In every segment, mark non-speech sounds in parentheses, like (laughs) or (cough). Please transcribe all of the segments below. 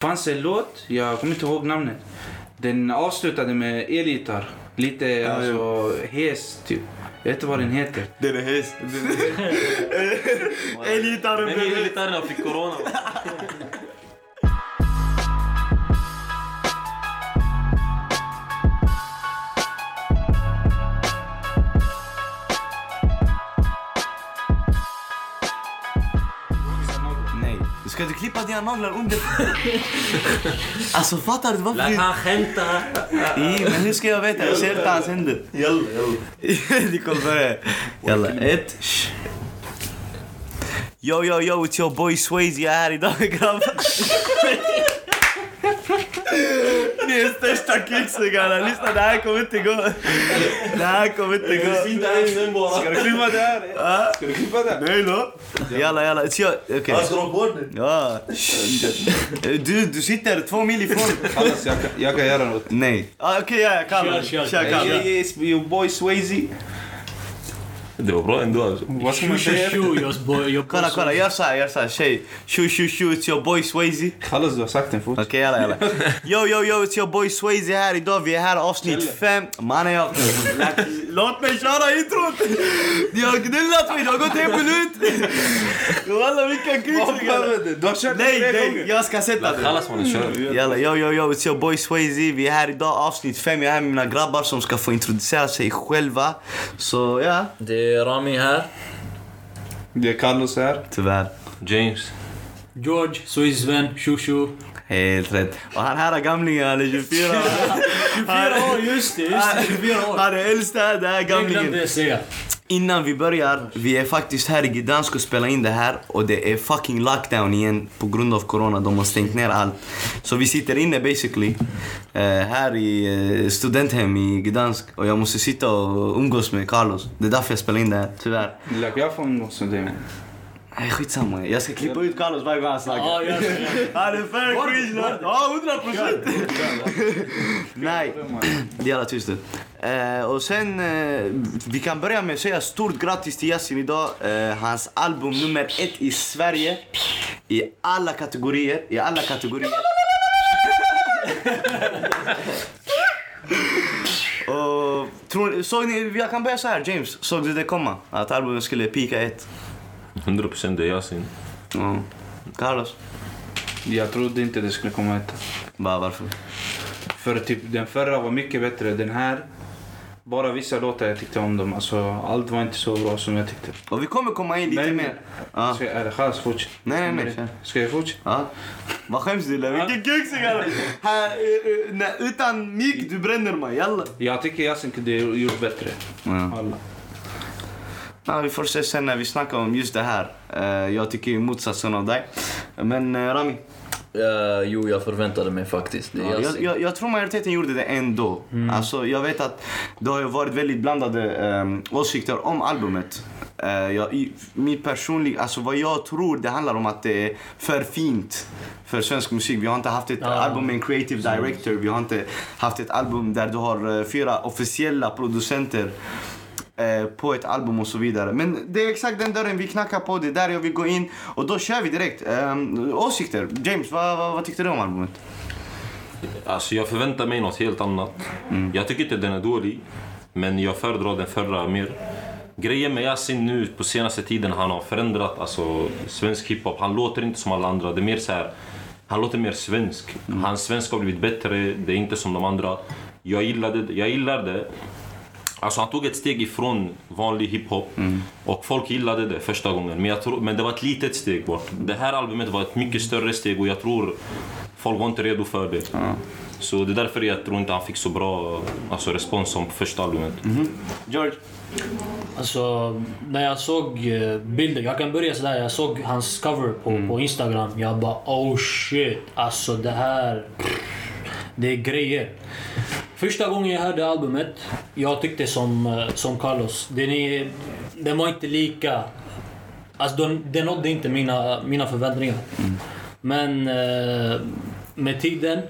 fanns en låt, jag kommer inte ihåg namnet. Den avslutade med elgitarr. Lite Ja, alltså hes typ. Jag vet inte vad den heter. Den är hes. (laughs) Elgitarren Men blev... militärerna fick corona. (laughs) Du ska inte klippa dina naglar under... (laughs) alltså fattar du varför? han skämta? Men hur ska jag veta? Jag ser inte hans händer. Jalla, jalla. Det kommer börja. Jalla, ett. Yo, yo, yo, it's your boy Swayze. Jag är här idag grabbar. (laughs) Ni är största kicksugarna. Lyssna, det här kommer inte gå. Det här kommer inte gå. Fint hängden bara. Ska du klippa det här? Ska du klippa det? Nej då. Jalla, jalla. It's your... Okej. Jag ska dra bort det. Ja. Du, du sitter två mil ifrån. Kallas, jag, kan- jag kan göra något. Nej. Ah, Okej, ja, ja, Kalle. Kör, kör. Kör, Hey, Kalle. yes, your boy Swayze. Det var bra ändå. Vad ska man säga? Kolla, kolla. Gör såhär, gör såhär. Tjej. Shoo, shoo, shoo. It's your boy Swayze. Kallas, du har sagt den fort. Okej, jalla, jalla. (laughs) Yo, yo, yo, it's your boy Swayze här idag. Vi är här avsnitt fem. Mannen, jag... Låt mig köra introt! Du har gnullat mig, det har gått en minut! Walla, vilken krigsligare! Du har kört Nej, nej, jag ska sätta den. Kallas mannen, kör. Jalla, yo, yo, yo, it's your boy Swayze. Vi är här idag, avsnitt fem. Jag är här med mina grabbar som ska få introducera sig själva. Så, ja. Det är Rami här. Det är Carlos här. Tyvärr. James. George, Helt rätt. Och han här är gamlingen, han är 24. 24 (laughs) år, just det, just det, 24 år. Han är äldst här, det här är gamlingen. Innan vi börjar, vi är faktiskt här i Gdansk och spelar in det här och det är fucking lockdown igen på grund av corona. De har stängt ner allt. Så vi sitter inne basically eh, här i eh, studenthem i Gdansk och jag måste sitta och umgås med Carlos. Det är därför jag spelar in det här, tyvärr. Jag får umgås med dig. Nej, skitsamma. Jag ska klippa ut Carlos varje gång han snackar. Ja, gör det. Han är för cringe. Ja, hundra procent. Nej, det är jävla tyst. Eh, och sen, eh, vi kan börja med att säga stort grattis till Yasin idag. Eh, hans album nummer ett i Sverige. I alla kategorier. I alla kategorier. (laughs) och, tror, såg ni, jag kan börja så här, James. Såg du det komma? Att albumet skulle pika ett? 100% det är Yasin. Ja. Carlos? Jag trodde inte det skulle komma ett. Bara varför? För typ den förra var mycket bättre. Den här, bara vissa låtar jag tyckte om dem. Alltså allt var inte så bra som jag tyckte. Och vi kommer komma in lite Men- mer. Ja. Ska, eller chalas, fortsätt. Nej, nej, nej. Ska jag fortsätta? Ja. Vad skäms du eller? Vilken kuksingare! Här, eh, eh, nej, Utan mick, du bränner mig. Jalla. Jag tycker Yasin kunde gjort bättre. Ja. Alla. Ja, vi får se sen när vi snackar om just det här. Eh, jag tycker ju motsatsen av dig. Men uh, Rami, Uh, jo, jag förväntade mig faktiskt. Ja, jag, Yasin. jag, jag tror majoriteten gjorde det ändå. Alltså, jag vet att det har varit väldigt blandade um, åsikter om albumet. Eh, jag, i, min personlig, alltså vad jag tror det handlar om att det är för fint för svensk musik. Vi har inte haft ett Ja. album med en creative director. Vi har inte haft ett album där du har fyra officiella producenter eh, på ett album och så vidare. Men det är exakt den dörren vi knackar på. Det är där jag vill gå in. Och då kör vi direkt. Um, åsikter. James, vad, vad, vad tyckte du om albumet? Alltså jag förväntar mig något helt annat. Jag tycker inte den är dålig. Men jag föredrar den förra mer. Grejen med Yasin nu på senaste tiden, han har förändrat alltså, svensk hiphop. Han låter inte som alla andra. Det är mer så här, han låter mer svensk. Hans svenska har blivit bättre, det är inte som de andra. Jag gillade det. Jag gillar det. Alltså han tog ett steg ifrån vanlig hiphop och folk gillade det första gången. Men, jag tror, men det var ett litet steg bort. Det här albumet var ett mycket större steg och jag tror folk var inte redo för det. Så det är därför jag tror inte han fick så bra alltså, respons som på första albumet. George? Alltså, när jag såg eh, bilder, jag kan börja sådär, jag såg hans cover på, på Instagram. Jag bara oh shit, alltså det här, det är grejer. Första gången jag hörde albumet, jag tyckte som, eh, som Carlos, den, är, den var inte lika, alltså den, den nådde inte mina, mina förväntningar. Men eh, med tiden,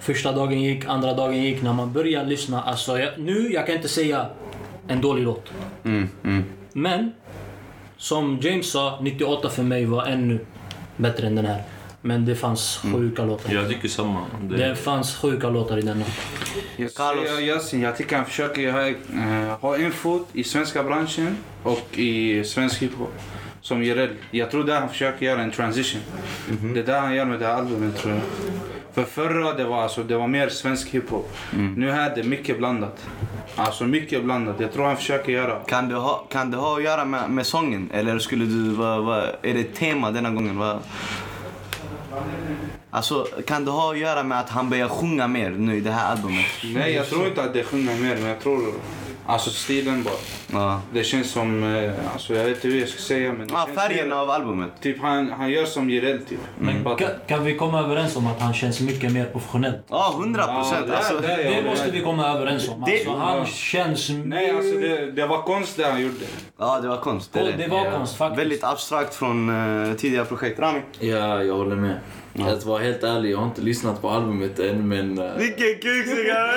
första dagen gick, andra dagen gick, när man började lyssna, alltså jag, nu jag kan inte säga en dålig låt. Men, som James sa, 98 för mig var ännu bättre än den här. Men det fanns sjuka låtar. Jag tycker samma. Det, Det fanns sjuka låtar i denna. Jag Carlos. säger Yasin, jag tycker han försöker ha, eh, ha en fot i svenska branschen och i svensk hiphop. Som Jireel. Jag tror där han försöker göra en transition. Det är där han gör med det här albumet tror jag. För förra det var, alltså, det var mer svensk hiphop. Nu här är det mycket blandat. Alltså mycket blandat. Jag tror han försöker göra. Kan det ha, kan det ha att göra med, med sången? Eller skulle du, vad, vad, är det ett tema denna gången? Vad? Alltså, kan det ha att göra med att han börjar sjunga mer nu i det här albumet? Nej jag tror inte att det sjunger mer men jag tror Alltså stilen bara. Ja. Det känns som, eh, alltså jag vet inte hur jag ska säga men Ah, färgen mer- av albumet. Typ han, han gör som Jireel typ. Men Fattar? kan, kan vi komma överens om att han känns mycket mer professionell? Ja, hundra procent. Alltså, Det med. måste vi komma överens om. Det- Alltså, han känns... Nej alltså det, det var konst det han gjorde. ja, det var konst. Det, det. var konst faktiskt. Väldigt abstrakt från uh, tidigare projekt. Rami? Ja, jag håller med. Att vara helt ärlig, jag har inte lyssnat på albumet än men... eh, Vilken kuksugare!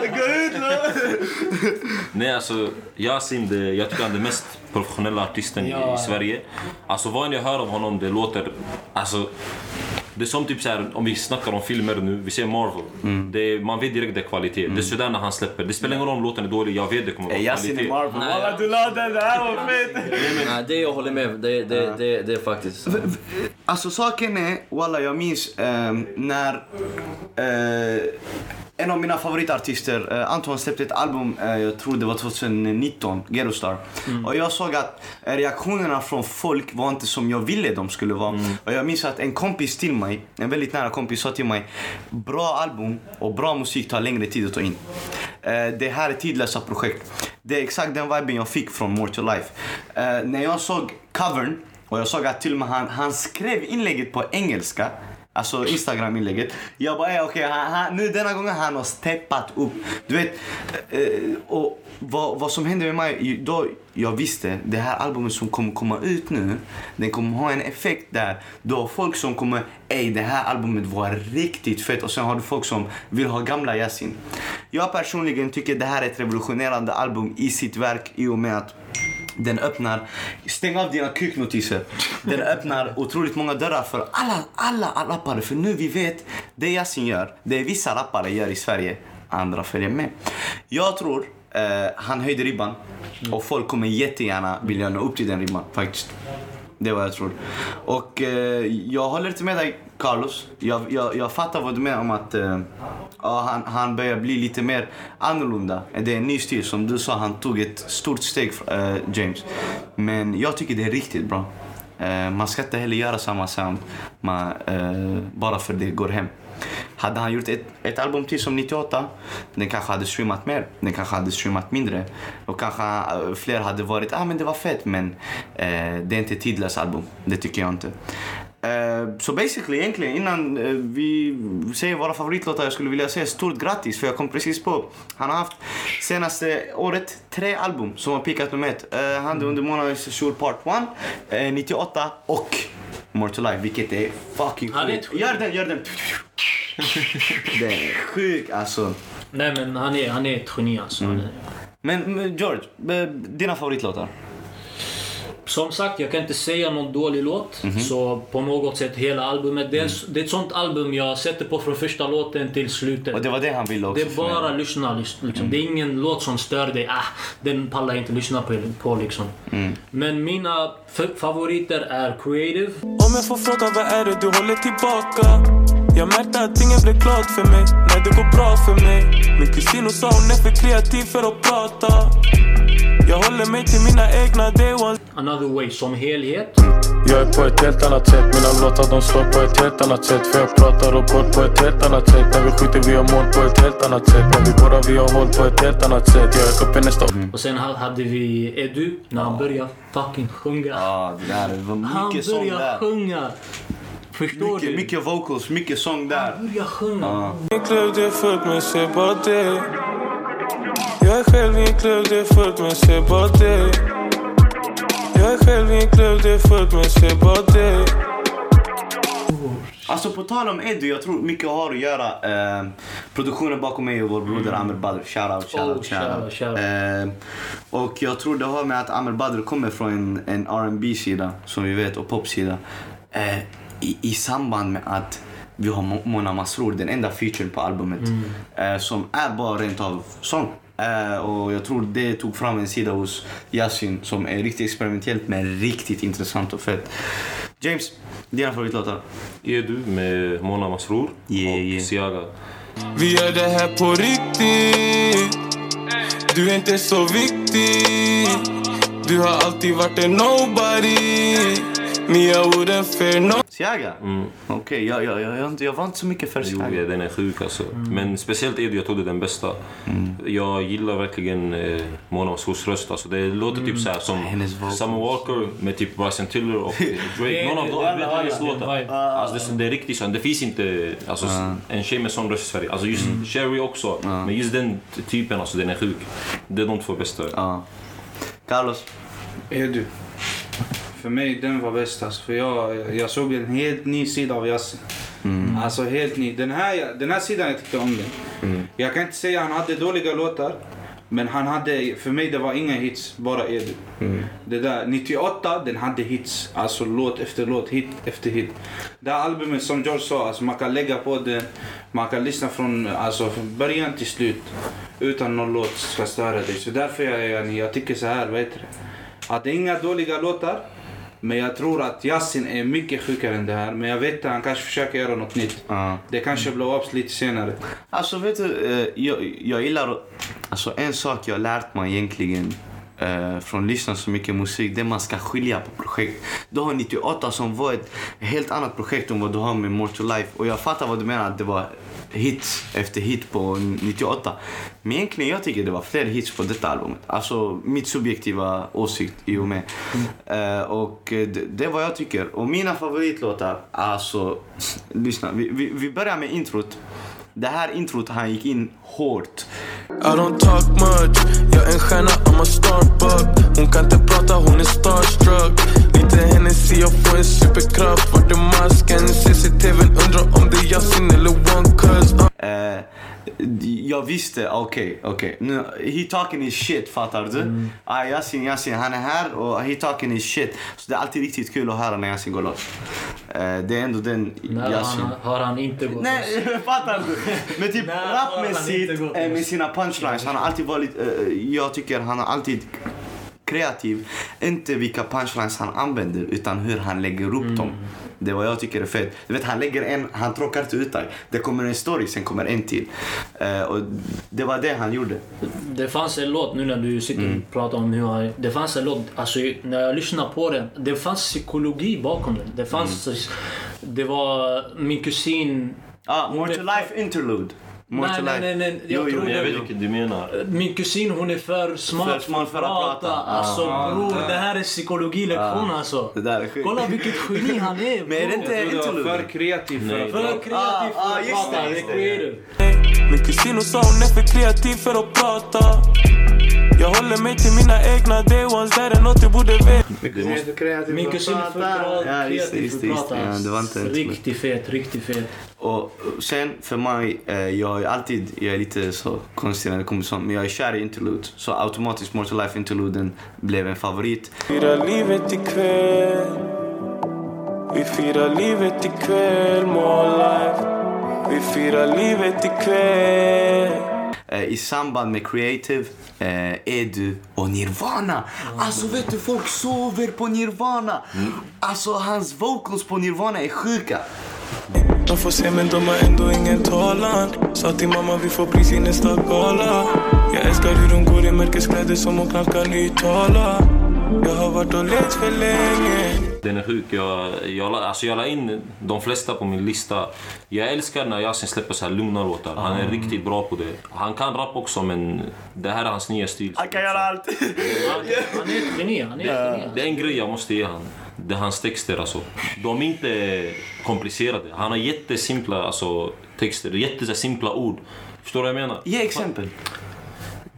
Gå ut nu! Nej alltså, Yasin, det, jag tycker han är den mest professionella artisten i, Ja. i Sverige. Alltså vad jag hör av honom, det låter... Alltså, det är som typ så här, om vi snackar om filmer nu, vi ser Marvel. Mm. Det är, man vet direkt det är kvalitet. Det är sådär när han släpper. Det spelar ingen roll om låten är dålig, jag vet det kommer vara Yasin är kvalitet. Marvel. Nej. Walla du la den, det här var fett! Nej, det jag håller med. Det, det, det, det är faktiskt... Alltså saken är, walla jag minns ehm, när eh, en av mina favoritartister, eh, Anton släppte ett album, eh, jag tror det var 2019, Ghetto Star. Och jag såg att eh, reaktionerna från folk var inte som jag ville de skulle vara. Och jag minns att en kompis till mig, en väldigt nära kompis sa till mig, bra album och bra musik tar längre tid att ta in. Eh, det här är tidlösa projekt. Det är exakt den viben jag fick från More to Life. Eh, när jag såg covern och jag såg att till och med han, han skrev inlägget på engelska. Alltså Instagram-inlägget. Jag bara, eh, okej, okay, nu denna gången han har steppat upp. Du vet, eh, och vad, vad som hände med mig, då jag visste det här albumet som kommer komma ut nu, den kommer ha en effekt där. Då folk som kommer, ej det här albumet var riktigt fett. Och sen har du folk som vill ha gamla Yasin. Jag personligen tycker det här är ett revolutionerande album i sitt verk i och med att den öppnar, stäng av dina kuknotiser. Den öppnar otroligt många dörrar för alla, alla rappare. För nu vi vet, det Yasin gör, det vissa rappare gör i Sverige, andra följer med. Jag tror eh, han höjde ribban och folk kommer jättegärna vilja nå upp till den ribban faktiskt. Det är vad jag tror. Och eh, jag håller inte med dig Carlos. Jag, jag, jag fattar vad du menar om att eh, ja, han, han börjar bli lite mer annorlunda. Det är en ny stil. Som du sa, han tog ett stort steg, eh, James. Men jag tycker det är riktigt bra. Eh, man ska inte heller göra samma sound man, eh, bara för det går hem. Hade han gjort ett, ett album till som 98, den kanske hade streamat mer. Den kanske hade streamat mindre. Och kanske eh, fler hade varit, ah men det var fett men eh, det är inte ett tidlöst album. Det tycker jag inte. Eh, Så basically egentligen innan eh, vi säger våra favoritlåtar jag skulle vilja säga stort grattis för jag kom precis på. Han har haft senaste året tre album som har pickat nummer ett. Eh, Han är under månadens Sure Part 1, eh, 98 och More to Life vilket är fucking Han sjukt. Gör den, gör den. Det är sjukt alltså. Nej men han är, han är ett geni alltså. Han är- Men, George, dina favoritlåtar? Som sagt, jag kan inte säga någon dålig låt. Mhm. Så på något sätt hela albumet. Det är, Mm. det är ett sånt album jag sätter på från första låten till slutet. Och det var det han ville också Det är bara förmedla. lyssna. lys- Liksom. Mm. Det är ingen låt som stör dig. Ah, den pallar jag inte lyssna på. på liksom. Mm. Men mina favoriter är Creative. Om jag får fråga vad är det du håller tillbaka? Jag märkte att ingen blev glad för mig när det går bra för mig Min kusin sa hon är för kreativ för att prata Jag håller mig till mina egna day ones Another Way som helhet. Jag är på ett helt annat sätt Mina låtar de slår på ett helt annat sätt För jag pratar och går på ett helt annat sätt När vi skjuter vi har mål på ett helt annat sätt När vi borrar vi har håll på ett helt annat sätt Jag är uppe nästa Och sen ha- hade vi Edu när han började fucking sjunga. Ja, det där det var han mycket sång började där. sjunga. Förstår Mycket, du? mycket vocals, mycket sång där. Han började sjunga. Min Jag är själv i en klubb det är fullt men se bara det Jag är själv i en klubb det är fullt men se bara det Alltså på tal om Eddie, jag tror mycket har att göra. Eh, produktionen bakom mig och vår broder Amer Badr. Shoutout, shoutout, Oh, shoutout. shoutout. Eh, och jag tror det har med att Amer Badr kommer från en, en R&B sida som vi vet och popsida. Eh, i, i samband med att vi har Mo- Mona Masrour, den enda featuren på albumet, eh, som är bara rent av sång. Eh, och jag tror det tog fram en sida hos Yasin som är riktigt experimentellt men riktigt intressant och fett. James, dina favoritlåtar? Är du med Mona Masrour Yeah, och yeah. Siaga. Vi gör det här på riktigt Du är inte så viktig Du har alltid varit en nobody Me I wouldn't fear no Siaga? Okej, jag, jag, jag, jag, jag var inte så mycket för Jo, Siaga. ja, den är sjuk alltså. Men speciellt Edu, jag tog det den bästa. Jag gillar verkligen eh, Mona Masrours röst. Alltså, det låter typ såhär som Hennes vocals. Summer Walker med typ Bryson Tiller och (laughs) Drake. Någon av dem, hennes är låtar. Alltså, det, är riktigt så. Det finns inte alltså, en tjej med sån röst i Sverige. Alltså just Sherry också. Men just den typen, alltså, den är sjuk. Det är de två bästa. Ja. Carlos? Är du? För mig den var bäst alltså, för jag, jag såg en helt ny sida av Yasin. Alltså helt ny. Den här, den här sidan jag tyckte om den. Jag kan inte säga han hade dåliga låtar. Men han hade, för mig det var inga hits, bara Edu. Det där, 98 den hade hits. Alltså låt efter låt, hit efter hit. Det här albumet som George sa, alltså man kan lägga på den, man kan lyssna från, alltså, från början till slut. Utan någon låt ska störa dig. Så därför jag, jag, jag tycker så här, vad heter det? Att det är inga dåliga låtar. Men jag tror att Yasin är mycket sjukare än det här. Men jag vet att han kanske försöker göra något nytt. Ja. Det kanske blow ups lite senare. Alltså vet du, eh, jag, jag gillar Alltså en sak jag har lärt mig egentligen eh, från att lyssna så mycket musik, det man ska skilja på projekt. Du har 98 som var ett helt annat projekt än vad du har med More to Life. Och jag fattar vad du menar, att det var hits efter hit på 98. Men egentligen jag tycker det var fler hits på detta albumet. Alltså mitt subjektiva åsikt i och med. Eh, och eh, det, det är vad jag tycker. Och mina favoritlåtar, alltså lyssna. Vi, vi, vi börjar med introt. Det här introt, han gick in hårt. I don't talk much. Jag är en stjärna, I'm a starbuck Hon kan inte prata, hon är starstruck. Lite Hennessy, jag får en superkraft Vart är masken? CCTVn undrar om det är Yasin eller one cuz uh. Eh, jag visste, okej, okej. Nu, He talking his shit, fattar du? Ah, Yasin, Yasin, han är här och he talking his shit. Så det är alltid riktigt kul att höra när Yasin går loss. Eh, det är ändå den När Yasin. han, har han inte gått loss? Nej, (laughs) fattar du? Men typ eh, med loss? sina punchlines, han har alltid varit, eh, jag tycker han har alltid kreativ. Inte vilka punchlines han använder utan hur han lägger upp dem. Det är vad jag tycker är fett. Du vet, han lägger en, han tråkar inte ut dig. Det kommer en story, sen kommer en till. Eh, och det var det han gjorde. Det fanns en låt, nu när du sitter Mm. och pratar om hur han... Det fanns en låt, alltså när jag lyssnade på den, det fanns psykologi bakom den. Det fanns... Mm. Det var min kusin... Ah, More to Life Interlude. More Nej, nej, nej, nej, jag Jo, jo, jag det- vet vilket du menar. Min kusin hon är för smart För smart för att prata. Alltså Ah. bror, det här är psykologilektion alltså. Det där är sjukt. Kolla vilket geni han är (laughs) Men är det inte Jag tror det var för kreativ för att För prata. kreativ Ah, ah, för att just det, prata, just det. creative. Min kusin hon sa hon är för kreativ för att prata Jag håller mig till mina egna day ones, där är något du borde veta Min kusin är för kreativ för att prata. Det var inte Riktigt fet, riktigt fet. Och sen för mig, eh, jag är alltid, jag är lite så konstig när det kommer sånt, men jag är kär i interlude. Så automatiskt More to Life interluden blev en favorit. Firar livet ikväll Vi firar livet ikväll, more life Vi firar livet ikväll Eh, I samband med Creative, eh, Edu och Nirvana. Alltså vet du, folk sover på Nirvana. Mm. Alltså hans vocals på Nirvana är sjuka. De får se men de har ändå ingen talan Sa till mamma vi får pris i nästa gala Jag älskar hur de går i märkeskläder som hon knappt kan uttala Jag har varit och lekt för länge den är sjuk. Jag, jag, alltså jag la in de flesta på min lista. Jag älskar när Yasin släpper så här lugna låtar. Han är riktigt bra på det. Han kan rap också men det här är hans nya stil. Han kan göra allt. Han är ett geni, han är ett geni. Det är en grej jag måste ge han. Det är hans texter alltså. De är inte komplicerade. Han har jättesimpla alltså, texter, jättesimpla ord. Förstår du vad jag menar? Ge exempel.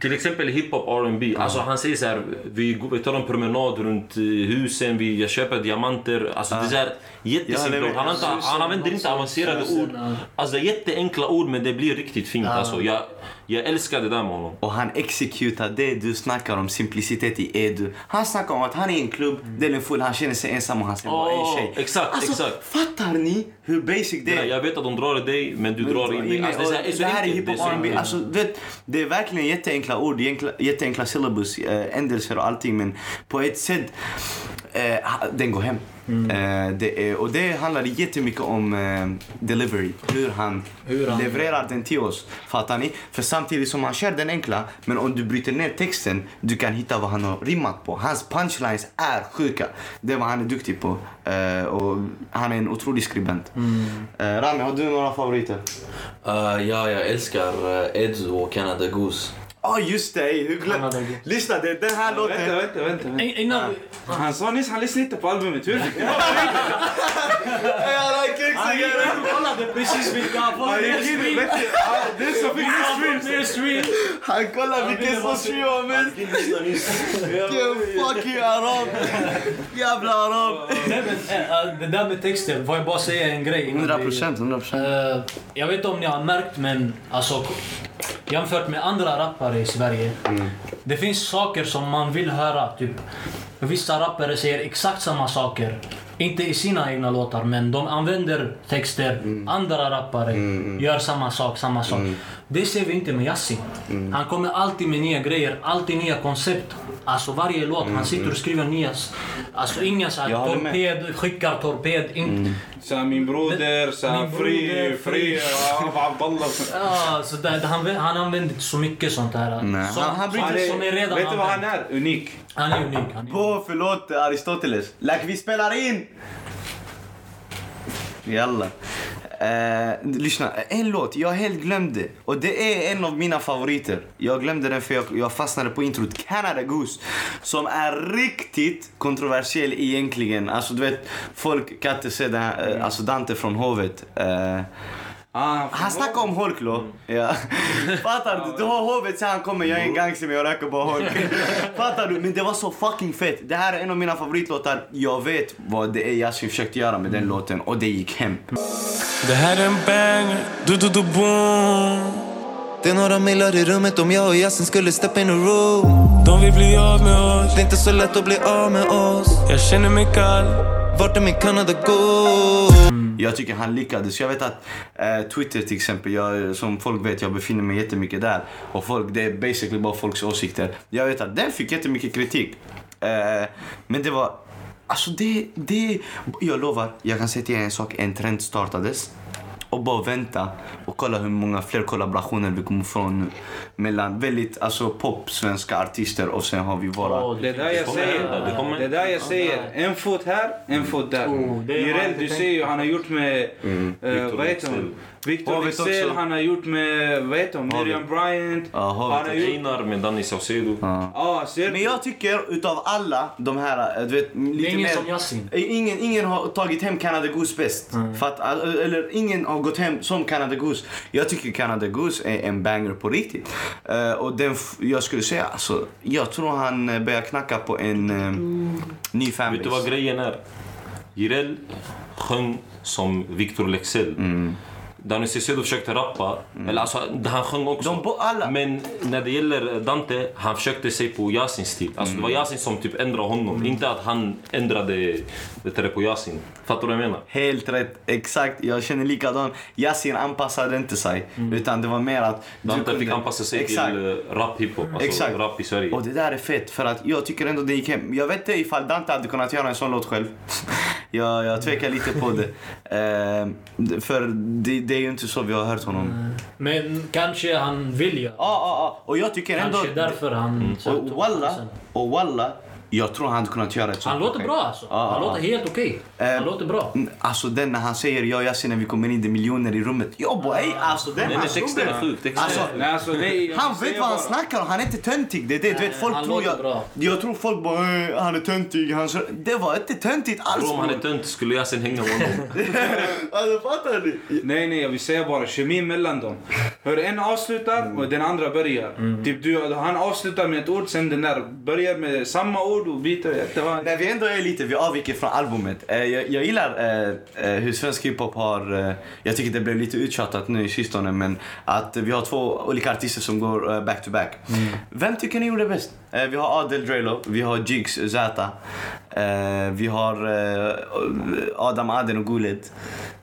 Till exempel hiphop R&B. Alltså han säger så här, vi, vi tar en promenad runt husen, vi, jag köper diamanter. Alltså det är här jättesimpla Ja. Han, inte, han använder inte avancerade ord. Alltså jätteenkla ord men det blir riktigt fint. Alltså, jag, jag älskar det där med honom. Och han exekutar det du snackar om, simplicitet i edu. Han snackar om att han är i en klubb, är full, han känner sig ensam och han ser bara en tjej. exakt, alltså, exakt. Fattar ni hur basic det Ja, är? jag vet att de drar i dig men du drar in mig. Alltså, det, är så det här är hiphop R&B. Alltså, vet, det är verkligen jätteenkla ord, jätteenkla syllabus, äh, ändelser och allting. Men på ett sätt, eh, den går hem. Mm. Eh, det är, och det handlar jättemycket om eh, delivery. Hur han, Hur han- levererar den till oss. Fattar ni? För samtidigt som han kör den enkla, men om du bryter ner texten, du kan hitta vad han har rimmat på. Hans punchlines är sjuka. Det är vad han är duktig på. Eh, och han är en otrolig skribent. Eh, Rami, har du några favoriter? Uh, ja, jag älskar uh, Edzo och Canada Goose. Ja oh, just det, hur glöm... Lyssna, det är den här Vänta, låten. vänta, vänta. vänta. In- Innan. Han sa nyss han lyssnade inte på albumet. Hur fick du Han gick och kollade precis vilka han fått mer stream. Det är så fick mer stream. Han kollar vilken som streamar mest. Vilken fucking arab. Jävla arab. Äh, äh, Det där med texten, får jag bara säga en grej? innan 100 vi- procent, 100 procent. Eh, jag vet inte om ni har märkt men alltså jämfört med andra rappare i Sverige. Det finns saker som man vill höra. Typ, vissa rappare säger exakt samma saker. Inte i sina egna låtar men de använder texter. Andra rappare gör samma sak, samma sak. Det ser vi inte med Yasin. Han kommer alltid med nya grejer, alltid nya koncept. Alltså varje låt, han sitter och skriver nya. Alltså inga så här Jag håller med. torped, skickar torped. In, Sa min broder, sa Min fri, broder, fri, fri. av Abdallah. Ja, så där, han, han använder inte så mycket sånt här. Nej, som, han- han som, som är redan Vet du vad han är? Unik. Han är unik. Han är På, förlåt Aristoteles. Like vi spelar in! Jalla. Eh, lyssna, en låt jag helt glömde. Och det är en av mina favoriter. Jag glömde den för jag, jag fastnade på introt. Canada Goose. Som är riktigt kontroversiell egentligen. Alltså du vet, folk kan inte se den här, eh, alltså Dante från Hovet. Eh, Ah, han snackar om Holklo. Ja. (laughs) Fattar du? Du har hovet så han kommer, jag är en gangster men jag röker bara Holk. (laughs) Fattar du? Men det var så fucking fett. Det här är en av mina favoritlåtar. Jag vet vad det är Yasin försökte göra med den låten och det gick hem. Det här är en banger, du du du boom Det är några millar i rummet om jag och Yasin skulle step in a room De vill bli av med oss Det är inte så lätt att bli av med oss Jag känner mig kall vart är min Kanada go? Jag tycker han lyckades. Jag vet att eh, Twitter till exempel, jag, som folk vet, jag befinner mig jättemycket där. Och folk, det är basically bara folks åsikter. Jag vet att den fick jättemycket kritik. Eh, men det var... Alltså det, det... Jag lovar, jag kan säga till er en sak. En trend startades. Och bara vänta och kolla hur många fler kollaborationer vi kommer få nu. Mellan väldigt alltså pop svenska artister och sen har vi våra... Åh, Det är där jag säger. det kommer- Det är där jag säger. En fot här, en fot där. Oh, Jireel, inte du ser ju, han har gjort med... Mm. eh, Victor vad heter hon? Leksell. Victor han har gjort med, vad heter hon? Miriam Bryant. Hovet han har gjort... Einar med Danny Saucedo. Ja, ser Men jag tycker utav alla de här, eh, du vet, lite ingen mer... som Yasin. Eh, Ingen, ingen har tagit hem Canada Goose bäst. För att, all- eller ingen har gått hem som Canada Goose. Jag tycker Canada Goose är en banger på riktigt. Eh, och den, jag skulle säga, alltså, jag tror han eh, börjar knacka på en uh, ny Vet du vad fanbase. grejen är? Jireel sjöng som Victor Leksell. Danny Saucedo försökte rappa, eller alltså han sjöng också. Men när det gäller Dante, han försökte sig på Yasins stil. Alltså det var Yasin som typ ändrade honom, inte att han ändrade det på Yasin. Fattar du vad jag menar? Helt rätt, exakt. Jag känner likadant. Yasin anpassade inte sig. Utan det var mer att... Dante fick kunde- anpassa sig Exakt. till uh, rap hiphop, alltså Exakt. rap i Sverige. Och det där är fett för att jag tycker ändå det gick hem. Jag vet inte ifall Dante hade kunnat göra en sån låt själv. (laughs) jag, jag tvekar lite på det. (laughs) Eh, för det, det är ju inte så vi har hört honom. Men kanske han vill göra. Ja, ja, ja. Och jag tycker ändå... Kanske därför han... Och walla, och walla, jag tror han hade kunnat göra ett sånt Han låter projekt. bra alltså. Ja, Han låter helt okej. Han Eh, låter bra. Mm, Alltså den när han säger jag och Yasin när vi kommer in, det är miljoner i rummet. Jo boy, alltså den Den är han texten är snubben. sjuk. texten Alltså, Nej, alltså, jag han vet vad han bara- snackar om, han är inte töntig. Det är det, du vet Nej, folk han tror låter jag... bra. Jag tror folk bara "Eh, han är töntig, han så... Det var inte töntigt alls om han är bror. tönt skulle jag sen hänga med honom. (laughs) Alltså fattar ni? Nej, nej, jag vill säga bara kemin mellan dem. Hör en avslutar och den andra börjar. Typ du, han avslutar med ett ord, sen den där börjar med samma ord byter. Det var... När vi ändå är lite, vi avviker från albumet. Eh, jag, jag gillar eh, eh, hur svensk hiphop har, jag tycker det blev lite uttjatat nu i sistone, men att vi har två olika artister som går back to back. Vem tycker ni gjorde bäst? Eh, vi har Adel Drelo, vi har Jigs Zäta, eh, vi har eh, Adam Aden och Guled.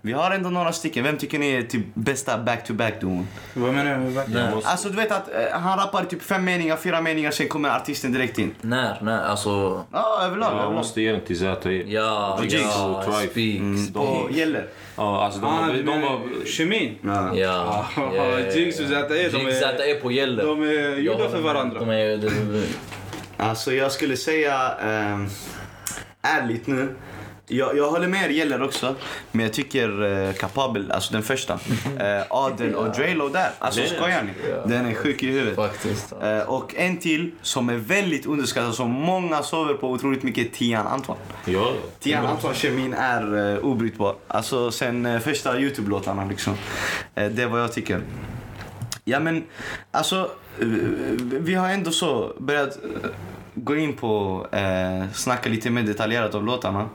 Vi har ändå några stycken. Vem tycker ni är typ bästa back to back duon? Vad menar du? Nej. Alltså du vet att eh, han rappar typ fem meningar, fyra meningar, sen kommer artisten direkt in. När? När? Alltså... Ja, överlag. Jag överlag. måste ge den till ZE. Ja, Och Jigs ja, och Tribe. Speaks. På gäller. Ja, alltså de, Ah, de, de var... Kemin? Ja. Ja. Ja, Jigs och ZE, de är- Jigs ZE är på gäller. De är gjorda för varandra. De är... de- de- Alltså jag skulle säga ehm, ärligt nu. Jag, jag håller med er gäller också. Men jag tycker eh, kapabel, alltså den första. (laughs) Eh, Adel och Drelo där. Alltså skojar ni? Den är sjuk i huvudet. Faktiskt. Eh, och en till som är väldigt underskattad, som många sover på otroligt mycket, Tian Antoine. Ja, Tian Antoine kemin är uh, obrytbar. Alltså sen uh, första Youtube-låtarna liksom. Eh, det är vad jag tycker. Ja men alltså, eh, vi har ändå så börjat eh, gå in på, uh, snacka lite mer detaljerat om låtarna.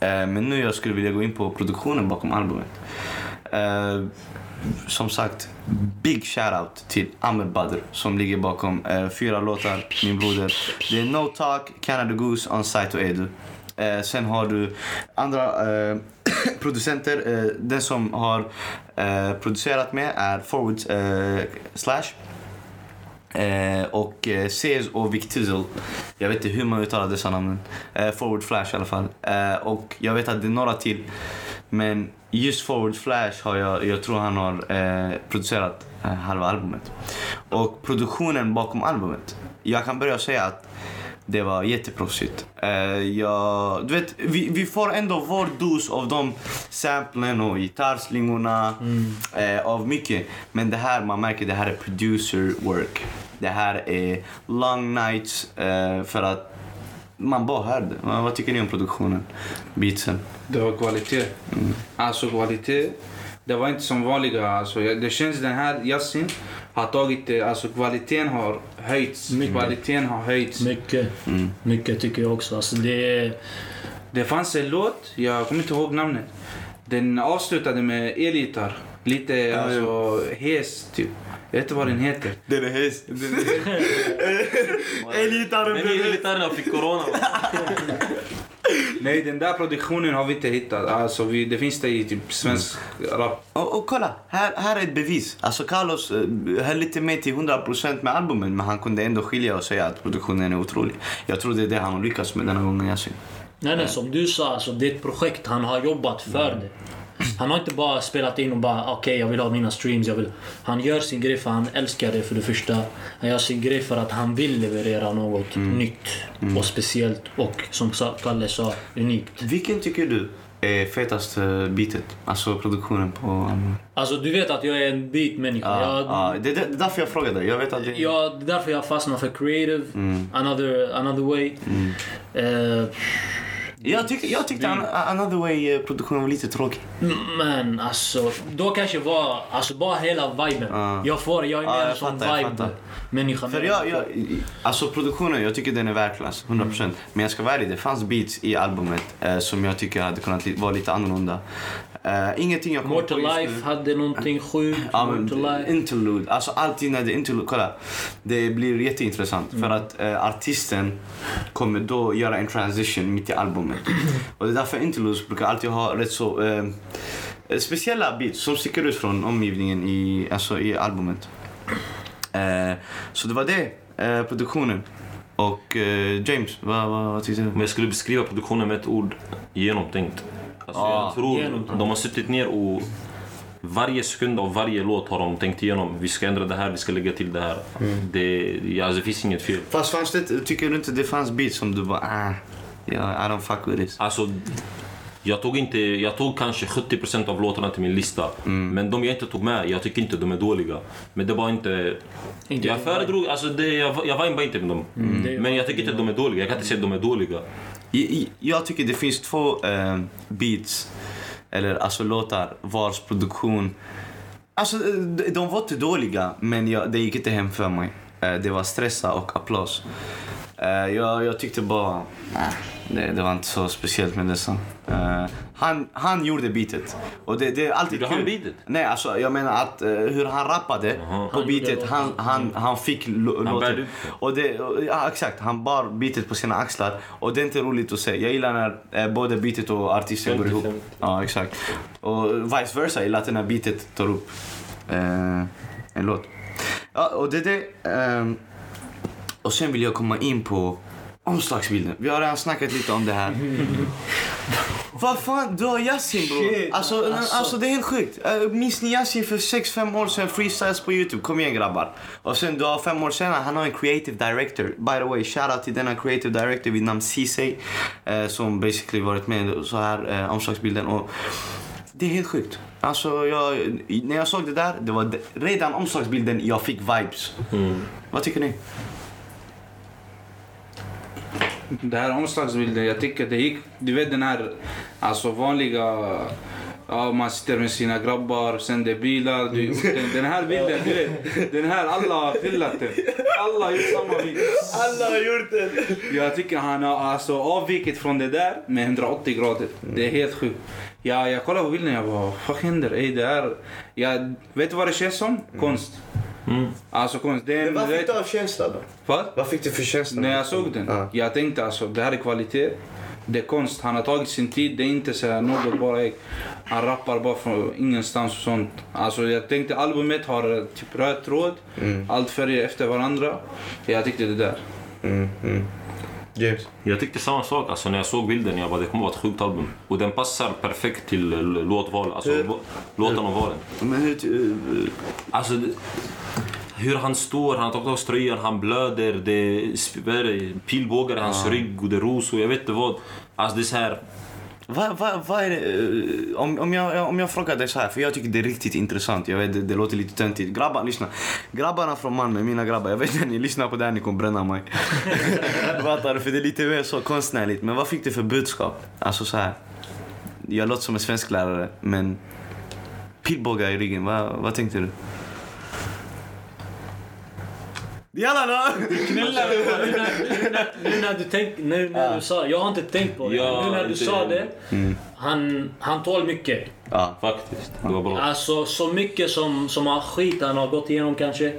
Eh, men nu jag skulle vilja gå in på produktionen bakom albumet. Eh, som sagt, big shoutout till Ahmed Badr som ligger bakom eh, fyra låtar, min broder. Det är No Talk, Canada Goose, On Site och Edu. Eh, sen har du andra eh, (coughs) producenter. Eh, den som har producerat med är Forward Slash. Eh, och eh, Cez och Vic Tizzle. Jag vet inte hur man uttalar dessa namnen. Eh, Forward Flash i alla fall. Eh, och jag vet att det är några till. Men just Forward Flash har jag, jag tror han har producerat halva albumet. Och produktionen bakom albumet. Jag kan börja säga att det var jätteproffsigt. Jag, du vet, vi, vi får ändå vår dos av de samplen och gitarrslingorna. Eh, av mycket. Men det här, man märker det här är producer work. Det här är long nights eh, för att man bara hörde. Vad vad tycker ni om produktionen? Beatsen? Det var kvalitet. Alltså kvalitet. Det var inte som vanliga. Alltså, det känns den här Yasin har tagit det. Alltså kvaliteten har höjts. Mycket. Kvaliteten har höjts. Mycket. Mycket tycker jag också. Alltså det. Det fanns en låt, jag kommer inte ihåg namnet. Den avslutade med elgitarr. Lite alltså hes typ. Jag vet inte vad den heter. (laughs) Den är häst. Elgitarren Men gitarrerna fick corona. (laughs) Nej, den där produktionen har vi inte hittat. Alltså, vi, det finns det i typ svensk rap. Och, och kolla, här, här är ett bevis. Alltså Carlos eh, höll inte med till 100% med albumet men han kunde ändå skilja och säga att produktionen är otrolig. Jag tror det är det han har lyckats med denna gången Yasin. Nej, nej, som du sa, alltså, det är ett projekt. Han har jobbat för det. Han har inte bara spelat in och bara okej, jag vill ha mina streams. Jag vill. Han gör sin grej för han älskar det för det första. Han gör sin grej för att han vill leverera något nytt och speciellt och som Kalle sa, unikt. Vilken tycker du är fetaste bitet? Alltså produktionen på? Alltså du vet att jag är en beatmänniska. Ja, jag, ja, det, det, är därför jag frågade. Jag vet att det... Ja, det är därför jag fastnar för creative, another, another way. Eh, Jag tyckte, jag tyckte An- Another Way-produktionen var lite tråkig. men alltså, då kanske var alltså bara hela viben. Ja. Jag får, jag är Ja, mer jag fattar, jag vibe fattar. människa. För jag, jag, alltså produktionen, jag tycker den är världsklass, 100%. Men jag ska vara ärlig, det fanns beats i albumet eh, som jag tycker hade kunnat li- vara lite annorlunda. Eh, ingenting jag kommer på just nu. life hade någonting sjukt. Ja, interlude, alltså alltid när det är interlude, kolla. Det blir jätteintressant för att eh, artisten kommer då göra en transition mitt i albumet. Och det är därför interludes brukar alltid ha rätt så eh, speciella beats som sticker ut från omgivningen i, alltså, i albumet. Så det var det, produktionen. Och James, vad, vad, vad tyckte du? Om jag skulle beskriva produktionen med ett ord, genomtänkt. Alltså, Ja, jag tror de har suttit ner och varje sekund av varje låt har de tänkt igenom. Vi ska ändra det här, vi ska lägga till det här. Det, ja, alltså, det finns inget fel. Fast fanns det, tycker du inte det fanns beats som du bara ah, yeah, I don't fuck with this? Alltså, jag tog, inte, jag tog kanske 70% av låtarna till min lista. Men de jag inte tog med, jag tycker inte de är dåliga. Men det var inte... Inte jag föredrog, alltså det, jag, jag vibade inte med dem. det Men var jag tycker inte inte att de är dåliga, jag kan inte säga att de är dåliga. Jag tycker det finns två eh, beats, eller alltså låtar, vars produktion... Alltså de, de var inte dåliga, men jag, det gick inte hem för mig. Eh, det var Stressa och Applaus. Eh, jag, jag tyckte bara... Det, det var inte så speciellt med dessa. Eh, han, han gjorde beatet. Och det, det är alltid Gjorde han kul. beatet? Nej, alltså jag menar att hur han rappade på Han gjorde beatet, han, han, han fick låten. Och det, ja, exakt, han bar beatet på sina axlar. Och det är inte roligt att se. Jag gillar när eh, både beatet och artisten går ihop. 50-50. Ja, exakt. Och vice versa, jag gillar att när beatet tar upp eh, en låt. Ja, och det är det. ehm, och sen vill jag komma in på omslagsbilden. Vi har redan snackat lite om det här. (laughs) Vad fan, du har Yasin bror. Alltså, alltså. alltså det är helt sjukt. Uh, minns ni Yasin för 6-5 år sedan freestyles på Youtube? Kom igen grabbar. Och sen du har fem år senare, han har en creative director. By the way, shoutout till denna creative director vid namn Ceesay. eh, som basically varit med så här uh, omslagsbilden. Och det är helt sjukt. Alltså, jag, när jag såg det där, det var de- redan omslagsbilden jag fick vibes. Vad tycker ni? Det här omslagsbilden, jag tycker det gick... Du vet den här alltså vanliga... Ja, man sitter med sina grabbar, sen det är bilar. Du, den, den här bilden, du vet. Den här, alla har pillat den. Alla har gjort samma bild. Alla har gjort det! Jag tycker han har alltså avvikit från det där med 180 grader. Det är helt sjukt. Ja, jag kollar på bilden jag bara, vad händer? Ey, det är... Jag, vet du vad det känns som? Konst. Alltså konst. Det är en, Vad fick du av känsla då? vad? Vad fick du för känsla? När jag såg den, Ja. jag tänkte alltså det här är kvalitet. Det är konst, han har tagit sin tid. Det är inte så här något bara ey, han rappar bara från ingenstans och sånt. Alltså jag tänkte albumet har eh, typ röd tråd, allt färger efter varandra. Jag tyckte det där. Mm, mm. James? Jag tyckte samma sak alltså, när jag såg bilden. Jag bara, det kommer vara ett sjukt album. Och den passar perfekt till eh, låtval, alltså Hur- lå- låtarna och valen. Men hur... ty- Alltså, hur han står, han tagit av sig tröjan, han blöder, det är pilbågar i hans rygg och det är rosor, jag vet inte vad. Alltså det är så här. Vad vad- vad är det? eh, Om, om, jag, om jag frågar dig så här, för jag tycker det är riktigt intressant. Jag vet, det, det låter lite töntigt. Grabbar, lyssna. Grabbarna från Malmö, mina grabbar. Jag vet att ni lyssnar på det här, ni kommer bränna mig. (laughs) Fattar du? För det är lite mer så konstnärligt. Men vad fick du för budskap? Alltså så här. Jag låter som en svensk lärare, men pilbågar i ryggen, vad, vad tänkte du? Jalla då! Knulla nu när, nu när du tänk, nu när du sa Jag har inte tänkt på det. Ja, nu när du inte- sa det. Han, han tål mycket. Ja. Faktiskt, det var bra. Alltså så mycket som, som har skit han har gått igenom kanske.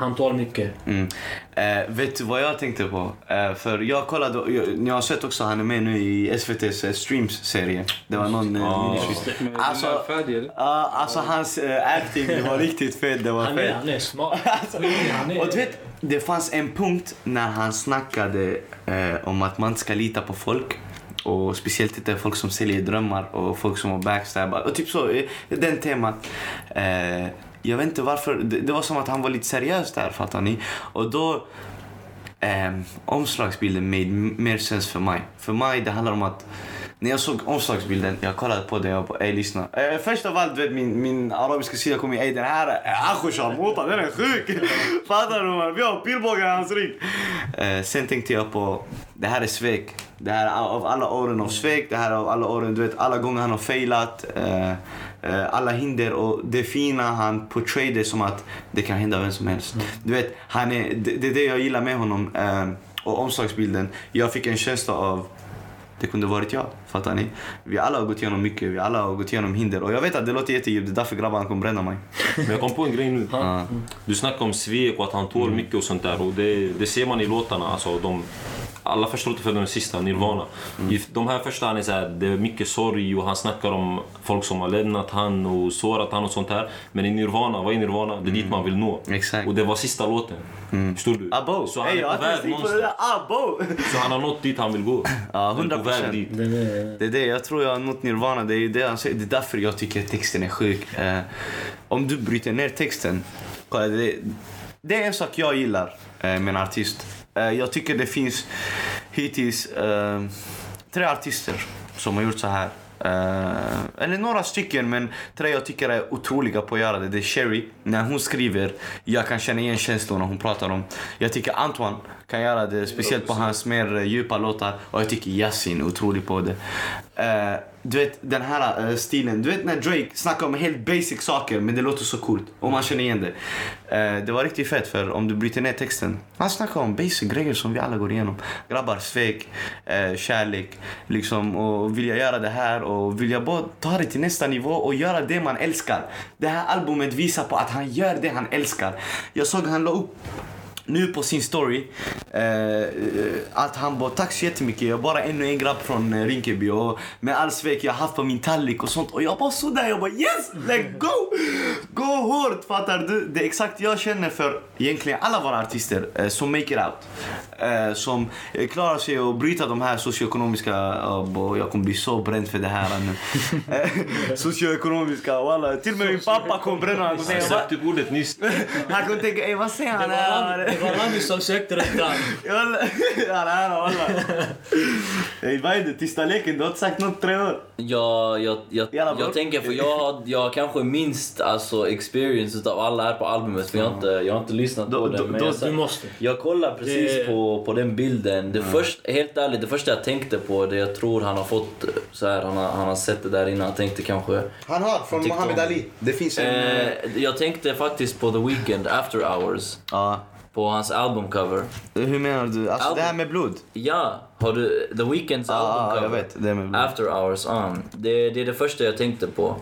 Han tål mycket. Mm. Eh, vet du vad jag tänkte på? Eh, för jag kollade, jag, ni har sett också han är med nu i SVT's eh, Streams-serie. Det var någon eh, den Alltså? Ja, alltså hans eh, acting det var riktigt fet. Det var Han är, han är smart. (laughs) Han är, Och du vet, det fanns en punkt när han snackade eh, om att man inte ska lita på folk. Och speciellt inte folk som säljer drömmar och folk som har backstabbat. Och typ så, den temat. Jag vet inte varför, det, det var som att han var lite seriös där, fattar ni? Och då, eh, omslagsbilden made mer sens för mig. För mig, det handlar om att när jag såg omslagsbilden, jag kollade på den och bara ey lyssna. Eh, först av allt, du vet, min, min arabiska sida kom in, ey den här eh, är Sharmota, den är sjuk! (laughs) Fattar du man? Vi har pilbågar i hans rygg. Eh, sen tänkte jag på, det här är svek. Det här är av alla åren av svek, det här är av alla åren, du vet alla gånger han har failat. Eh, alla hinder och det fina han portrayade som att det kan hända vem som helst. Du vet, han är, det, det är det jag gillar med honom. Eh, och omslagsbilden, jag fick en känsla av det kunde varit jag. Fattar ni? Vi alla har gått igenom mycket. Vi alla har gått igenom hinder. Och jag vet att det låter jättedjupt. Det är därför grabbarna kommer bränna mig. (laughs) Men jag kom på en grej nu. Ja. Du snackar om svek och att han tål mycket och sånt där. Och det, det ser man i låtarna. Alltså, de, alla första låten förutom den sista, Nirvana. I De här första han är så här, det är mycket sorg och han snackar om folk som har lämnat han och sårat han och sånt här. Men i Nirvana, vad är Nirvana? Det är dit man vill nå. Exakt. Och det var sista låten. Förstår du? Abo! Så han Ey, är på inte väg det någonstans. Abo! Så han har nått dit han vill gå. (laughs) Ja, Han är på väg 100%. dit. Den är... Det är det, jag tror jag har nått nirvana. Det är, det, han säger. det är därför jag tycker texten är sjuk. Eh, om du bryter ner texten. kolla, Det, det är en sak jag gillar eh, med en artist. Eh, jag tycker det finns hittills eh, tre artister som har gjort så här. Eh, eller några stycken, men tre jag tycker är otroliga på att göra det. Det är Sherry, när hon skriver, jag kan känna igen känslorna hon pratar om. Jag tycker Antoine kan göra det, speciellt på hans mer djupa låtar. Och jag tycker Yasin är otrolig på det. Uh, du vet den här uh, stilen, du vet när Drake snackar om helt basic saker men det låter så coolt och man känner igen det. Uh, det var riktigt fett för om du bryter ner texten. Han snackar om basic grejer som vi alla går igenom. Grabbar, svek, eh, kärlek, liksom och vilja göra det här och vilja bara ta det till nästa nivå och göra det man älskar. Det här albumet visar på att han gör det han älskar. Jag såg han la upp nu på sin story eh, att han bara tack så jättemycket, jag är bara ännu en grabb från eh, Rinkeby och med all svek jag haft på min tallrik och sånt och jag bara såg där, jag bara yes, let's go! Gå hårt fattar du? Det är exakt jag känner för egentligen alla våra artister eh, som make it out. Eh, som eh, klarar sig att bryta de här socioekonomiska, oh, jag kommer bli så bränd för det här nu. (laughs) Eh, socioekonomiska, walla. Till och med min pappa kommer bränna honom och Jag "Va?" sökte ordet nyss. Han kommer tänka, "Ey, vad säger han ja, det här, walla. Ey, vad är det? Tysta leken, du har inte sagt något tre år. Jag, jag, jag, Jävla jag tänker för jag har, jag kanske minst alltså, experience utav alla här på albumet för jag har inte, jag har inte lyssnat på den. Men jag, Du måste. jag kollar precis Det- på, på den bilden. Det först, helt ärligt, det första jag tänkte på, det jag tror han har fått så här, han, har, han har sett det där innan. Han tänkte kanske... Han har från om- Ali. Det finns en... Eh, jag tänkte faktiskt på The Weeknd, After Hours, Ja. På hans albumcover. Hur menar du? Alltså Album. det här med blod? Ja, har du The Weeknds albumcover? jag vet. Det är med blod. After hours on. Det, det är det första jag tänkte på.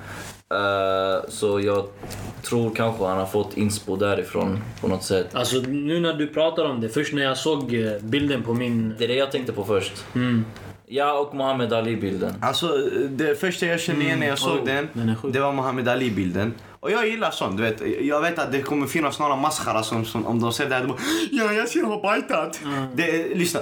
Eh, så jag tror kanske han har fått inspo därifrån på något sätt. Alltså nu när du pratar om det, först när jag såg eh, bilden på min... Det är det jag tänkte på först. Mm. Ja, och Muhammad Ali-bilden. Alltså det första jag kände igen när jag såg Oh, den, den är sjuk. det var Muhammad Ali-bilden. Och jag gillar sånt, du vet. Jag vet att det kommer finnas några maskara som, som om de säger det här, de bara Ja, jag ser har bajtat. Det, lyssna,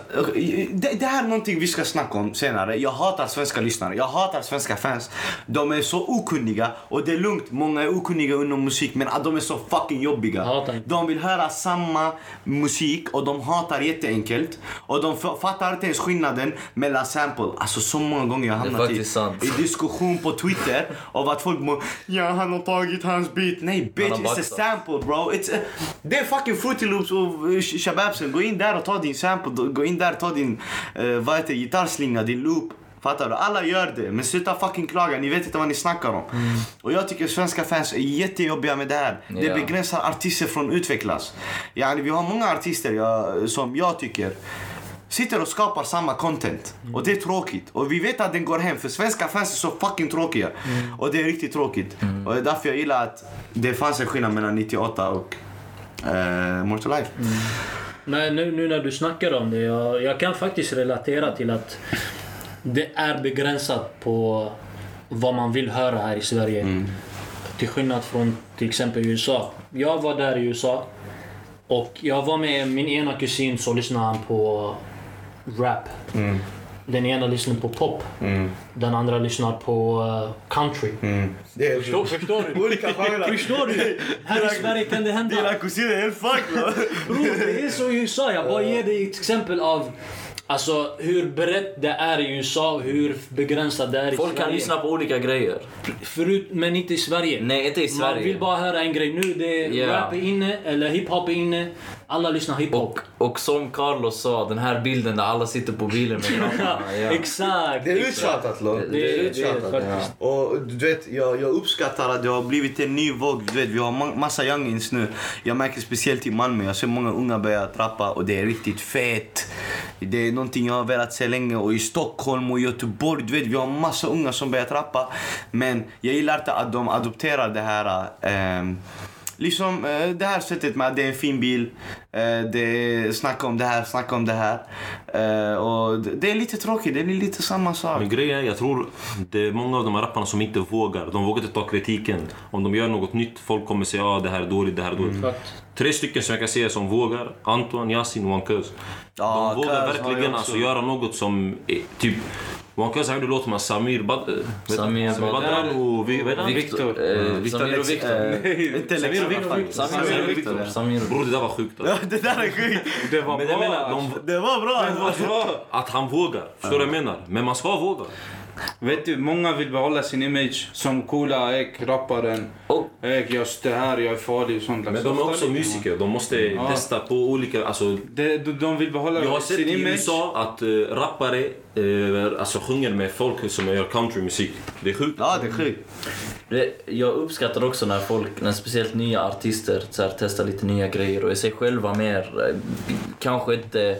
det, det här är någonting vi ska snacka om senare. Jag hatar svenska lyssnare, jag hatar svenska fans. De är så okunniga och det är lugnt, många är okunniga inom musik men att de är så fucking jobbiga. De vill höra samma musik och de hatar jätteenkelt. Och de fattar inte ens skillnaden mellan sample. Alltså så många gånger jag hamnat i, i diskussion på Twitter av att folk må, Ja, han har tagit hans beat. Nej bitch, it's a sample bro. It's a, det är fucking Fruity Loops och uh, Shababsen. Gå in där och ta din sample. Gå in där och ta din, uh, vad heter det, gitarrslinga, din loop. Fattar du? Alla gör det. Men sluta fucking klaga. Ni vet inte vad ni snackar om. Och jag tycker svenska fans är jättejobbiga med det här. Det Ja. begränsar artister från att utvecklas. Yani, vi har många artister jag, som jag tycker sitter och skapar samma content. Och det är tråkigt. Och vi vet att den går hem för svenska fans är så fucking tråkiga. Och det är riktigt tråkigt. Och det är därför jag gillar att det fanns en skillnad mellan 98 och More to Life. Men nu, nu när du snackar om det, jag, jag kan faktiskt relatera till att det är begränsat på vad man vill höra här i Sverige. Till skillnad från till exempel USA. Jag var där i USA och jag var med min ena kusin så lyssnade han på rap. Den ena lyssnar på pop. Den andra lyssnar på eh, country. Det är Förstår, förstår du? Olika genrer. Förstår du? Här i Sverige kan det hända. Dina kusiner är helt fucked Bror, det är så i USA. Jag bara ger dig ett exempel av alltså, hur brett det är i USA hur begränsat det är i Folk Sverige. kan lyssna på olika grejer. Förut, men inte i Sverige. Nej, inte i Man Sverige. vill bara höra en grej. Nu det är Ja. rap är inne, eller hiphop är inne. Alla lyssnar hiphop. Och, och som Carlos sa, den här bilden där alla sitter på bilen med (laughs) grabbarna. Ja. (laughs) Exakt. Det är uttjatat Lo. Det, det, det är faktiskt. Och du vet, jag, jag uppskattar att det har blivit en ny våg. Du vet, vi har ma- massa youngins nu. Jag märker speciellt i Malmö, jag ser många unga börja trappa och det är riktigt fett. Det är någonting jag har velat se länge. Och i Stockholm och Göteborg, du vet, vi har massa unga som börjar trappa. Men jag gillar inte att de adopterar det här ehm, liksom eh, det här sättet med att det är en fin bil. Eh, det är snacka om det här, snacka om det här. Eh, och det, är lite tråkigt, det blir lite samma sak. Men grejen är, jag tror det är många av de här rapparna som inte vågar. De vågar inte ta kritiken. Om de gör något nytt, folk kommer säga ah, det här är dåligt, det här är dåligt. Fakt. Tre stycken som jag kan säga som vågar. Anton, Yasin och Wankuz. Ja, de vågar verkligen alltså göra något som är, typ... Wankuz han gjorde låt med Samir Bad... vet- Samir Samir Badran. Och... vi- Vad heter han? Victor. Eh, Samir och Viktor. eh, Samir och Victor. Samir och Viktor. Samir och Bror det där var sjukt alltså. (laughs) Det där är sjukt. Det var Men jag bra. menar, de, Det var bra. Det var bra. att han vågar. Förstår du vad jag menar? Men man ska våga. Vet du, många vill behålla sin image som coola ek, rapparen. Och Ek, jag är här, jag är farlig och sånt. Men de är också musiker. De måste testa på olika... Alltså, De, de, de vill behålla jag har sett sin i image. USA att uh, rappare uh, alltså, sjunger med folk som gör countrymusik. Det är sjukt. Ja, det är sjukt. jag uppskattar också när folk, när speciellt nya artister så här, testar lite nya grejer och är sig själva mer, eh, kanske inte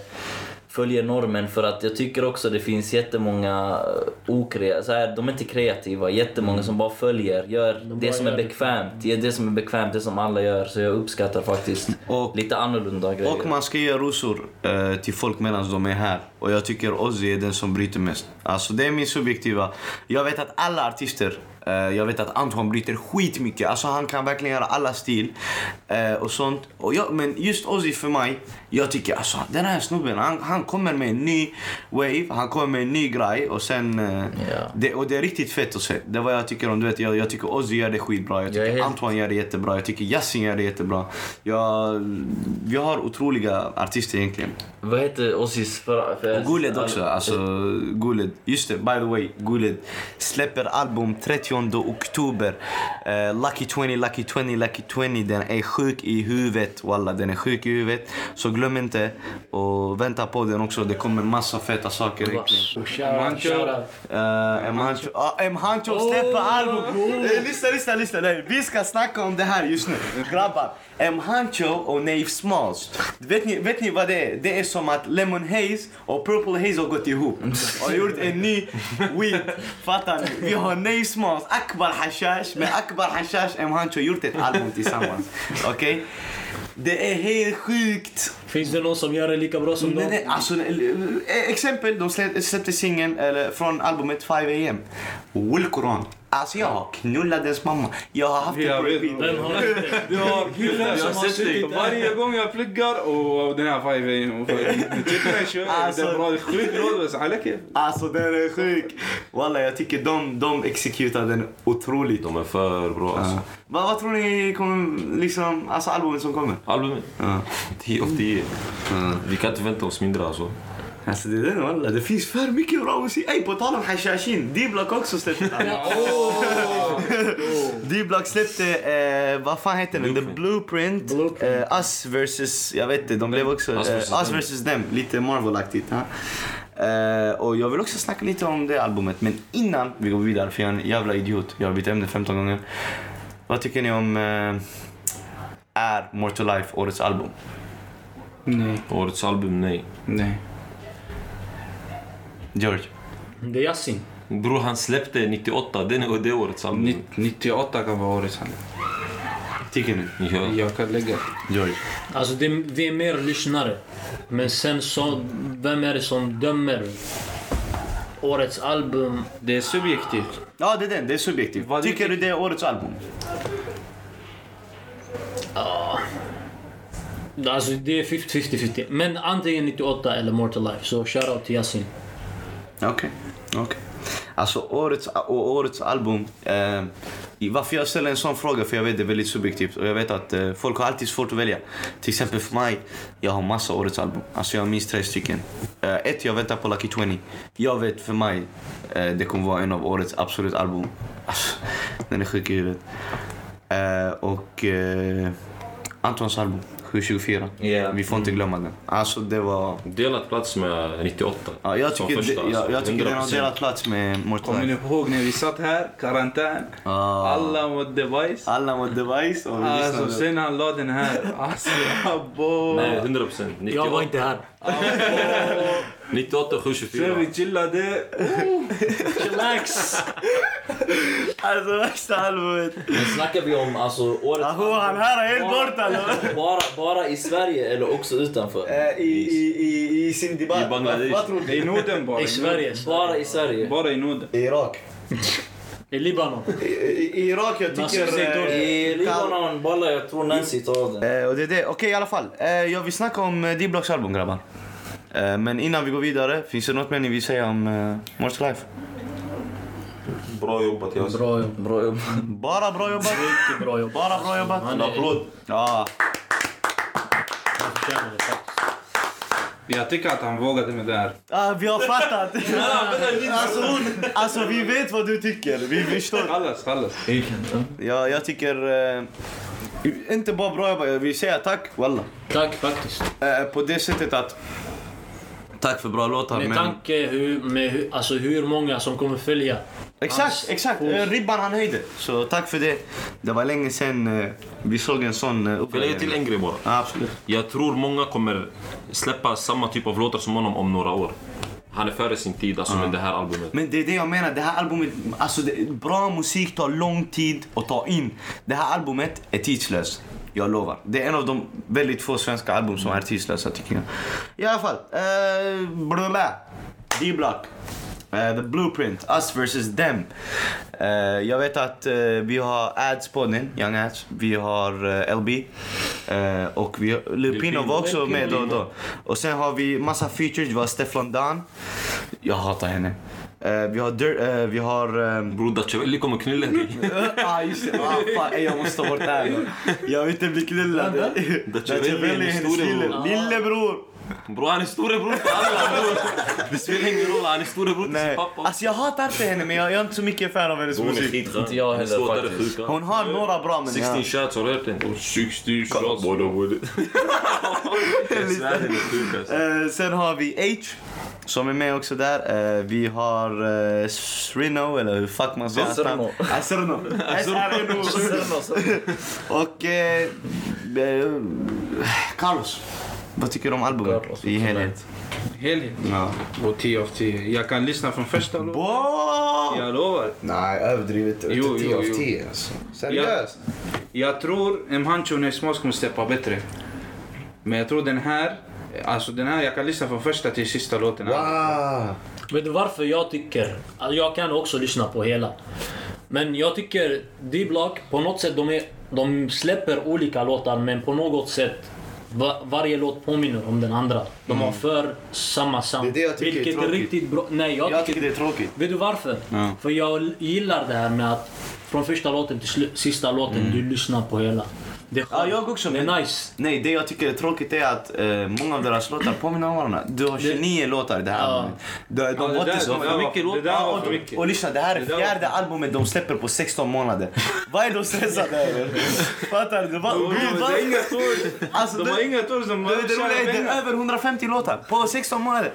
följer normen för att jag tycker också det finns jättemånga okrea, så här, de är inte kreativa, jättemånga som bara följer, gör De det som är bekvämt, gör det som är bekvämt, det som alla gör. Så jag uppskattar faktiskt Och- lite annorlunda grejer. Och man ska ge rosor eh, till folk medan de är här. Och jag tycker Ozzy är den som bryter mest. Alltså det är min subjektiva. Jag vet att alla artister, eh, jag vet att Anton bryter skitmycket. Alltså han kan verkligen göra alla stil eh, och sånt. Och jag, men just Ozzy för mig, jag tycker alltså den här snubben, han, han kommer med en ny wave, han kommer med en ny grej och sen... Eh, Ja. det, och det är riktigt fett att se. Det är vad jag tycker om, du vet, jag, jag tycker Ozzy gör det skitbra. Jag Jag tycker helt- Anton gör det jättebra. Jag tycker Yasin gör det jättebra. Jag, vi har otroliga artister egentligen. Vad heter Ozzys för... för Och Guled också. Alltså, Guled. Just det, by the way. Guled släpper album 30 oktober. Eh, Lucky 20, Lucky 20, Lucky 20. Den är sjuk i huvudet. Walla, den är sjuk i huvudet. Så glöm inte och vänta på den också. Det kommer massa feta saker. egentligen. Shoutout, shoutout. Uh, M. Hancho, ah, M. Hancho släpper album. Eh, lyssna, lyssna, lyssna. Nej, vi ska snacka om det här just nu. Grabbar, M. Hancho och Nave Smalls. Vet ni, vet ni vad det är? Det är som att Lemon Haze och Purple Haze har gått ihop och gjort en ny weed. Fattar ni? Vi har Nave Smalls, Akbar Hashash med Akbar Hashash M. Hancho gjort ett album tillsammans. Okej? Det är helt sjukt. Finns det någon som gör det lika bra som Nej, dem? nej, alltså, eh, exempel, de slä- släppte singeln från albumet 5 am. Will Koran. Alltså jag har knullat dens mamma. Jag har haft jag en vet, den har Jag har killar som har suttit. Varje gång jag pluggar och den här five (laughs) alltså-, alltså, den är sjuk Walla jag tycker de, de exekutar den otroligt. De är för bra alltså. Vad, vad tror ni kommer, liksom, alltså albumet som kommer? Albumet? 10 av 10. Vi kan inte vänta oss mindre alltså. Alltså det är den walla, det finns för mycket bra musik. Ey på tal om Hashashin, D-Block också släppte. D-Block (laughs) släppte, eh, vad fan heter den? The Blueprint. Blueprint. Eh, Us versus, jag vet inte, de blev också, Us eh, Us them. versus them. Lite Marvel-aktigt. Eh, och jag vill också snacka lite om det albumet. Men innan vi går vidare, för jag är en jävla idiot. Jag har bytt ämne 15 gånger. Vad tycker ni om eh, Är More to Life årets album? Nej, Årets album, nej. nej. George? Det är Yasin. Bror han släppte 98, den är det album. Nitt- 98 kan vara årets album. Tycker ni? Ja. Jag kan lägga. George? Alltså det, vi är mer lyssnare. Men sen så, vem är det som dömer? Årets album? Det är subjektivt. Ja, det är den. Det är subjektivt. Vad tycker du det är årets album? Alltså det är 50-50. Men antingen 98 eller More to Life. Så shoutout till Yasin. Okej. okej. Alltså årets, årets album. Eh, varför jag ställer en sån fråga, för jag vet det är väldigt subjektivt. Och jag vet att eh, folk har alltid svårt att välja. Till exempel för mig, jag har massa årets album. Alltså jag har minst tre stycken. Eh, ett, jag väntar på Lucky 20. Jag vet för mig, eh, det kommer vara en av årets absolut album. Alltså, den är sjuk i huvudet. Eh, och eh, Antons album, 724. Ja. Vi får inte glömma den. Alltså det var... Delat plats med 98. Ja, jag tycker, första, det, jag, jag tycker den har 100%. delat plats med More to Kommer ni ihåg när vi satt här, karantän? Ah. Alla mot device. Alla mot device och vi Alltså sen han la den här. Alltså abo. Nej, 100 procent. Jag var inte här. 98, Sen 724. vi chillade. (laughs) Chillax! Alltså värsta albumet. Men snackar vi om alltså årets Aho, han här är helt borta eller? bara, bara i Sverige eller också utanför? Eh, I, i, i, i Sindibat. I Bangladesh. I? Norden bara. I Sverige. Bara i Sverige? Bara i Norden. I Irak. I Libanon. I, i, Irak jag tycker... Eh, I Libanon, Balla, jag tror Nancy tar den. Eh, och det är det. Okej i alla fall. Eh, jag vill snacka om eh, D-Blocks album grabbar. Eh, men innan vi går vidare, finns det något mer ni vill säga om eh, Morse Life? Bra jobbat Yasin. Bra jobb. Bra jobb. Bara bra jobbat. Riktigt bra jobb. Bara bra jobbat. En applåd. Ja. Jag tycker att han vågade med det här. Ah, vi har fattat. (laughs) alltså, alltså vi vet vad du tycker. Vi förstår. Kallas, kallas. Ja, jag tycker... Eh, inte bara bra jobbat, jag vill säga tack. Walla. Tack faktiskt. Eh, på det sättet att... Tack för bra låtar. Med men... tanke hur, med hur, alltså hur många som kommer följa. Exakt, Hans exakt. Eh, Ribban han höjde. Så tack för det. Det var länge sedan eh, vi såg en sån uh, Får jag till en grej bara? Absolut. Jag tror många kommer släppa samma typ av låtar som honom om några år. Han är före sin tid alltså med det här albumet. Men det är det jag menar, det här albumet, alltså det, bra musik tar lång tid att ta in. Det här albumet är tidslöst. Jag lovar. Det är en av de väldigt få svenska album som är tidslösa tycker jag. I alla fall, eh, blabla. D-Block. Eh, the Blueprint, Us vs Them. Eh, jag vet att eh, vi har ads på den, Young Ads. Vi har LB. Och vi, Lil Pino var också med då och då. Och sen har vi massa features. Vi har Stefflon Don. Jag hatar henne. Eh, vi har Dirt, eh, vi har... ehm, Bror Dacevelli kommer knulla dig. (laughs) ah, just det. Ah, fan, ey, jag måste bort det här. Jag vill inte bli knullad. Dacevelli är hennes kille. Lillebror. Bror han är storebror till alla bror. Det spelar ingen roll, han är storebror till sin Nej. pappa. Alltså jag hatar inte henne men jag, jag är inte så mycket fan av hennes Hon är musik. skitskön. Inte jag heller, faktiskt. Hon har några bra men 16 ja. shots, har du hört den? 16 Kolla, Både, både. Jag svär den är sjuk alltså. Eh, sen har vi H som är med också där. Eh, vi har uh, Srino, eller hur fuck man säger. Ah, Srino. S-R-N-O. Och eh, eh, Carlos. Vad tycker du om albumet Carlos, i helhet? Helhet. Ja. Och 10 av 10. Jag kan lyssna från första låten. Jag lovar. Nej, överdrivet. Jo, Inte jo, 10 av jo. 10 alltså. Seriöst? Jag tror M. Hancho och Nesmos kommer steppa bättre. Men jag tror den här, alltså den här, jag kan lyssna från första till sista låten. Wow! Vet du varför jag tycker... Alltså jag kan också lyssna på hela. Men jag tycker D-Block, på något sätt, de, är, de släpper olika låtar men på något sätt va, varje låt påminner om den andra. De har för samma sound. Mm. Det är det jag tycker Vilket är, tråkigt. riktigt bra. Nej, jag, Jag tycker... tycker det är tråkigt. Vet du varför? Ja. För jag gillar det här med att från första låten till sista låten, du lyssnar på hela. Det är. Ja, jag också. Det är men- nice. Nej, det jag tycker är tråkigt är att eh, många av deras låtar påminner om varandra. Du har 29 låtar i det här Ja. albumet. De, de Ja, det var där- så. det var- mycket Det var och, för de, mycket. och lyssna, det här är Det fjärde albumet de släpper på 16 månader. Vad är de stressade över? Fattar du? Vad- De- de- Det inga tours. Alltså, De det- har inga tours, de Det, det, det pengar. är över 150 låtar på 16 månader.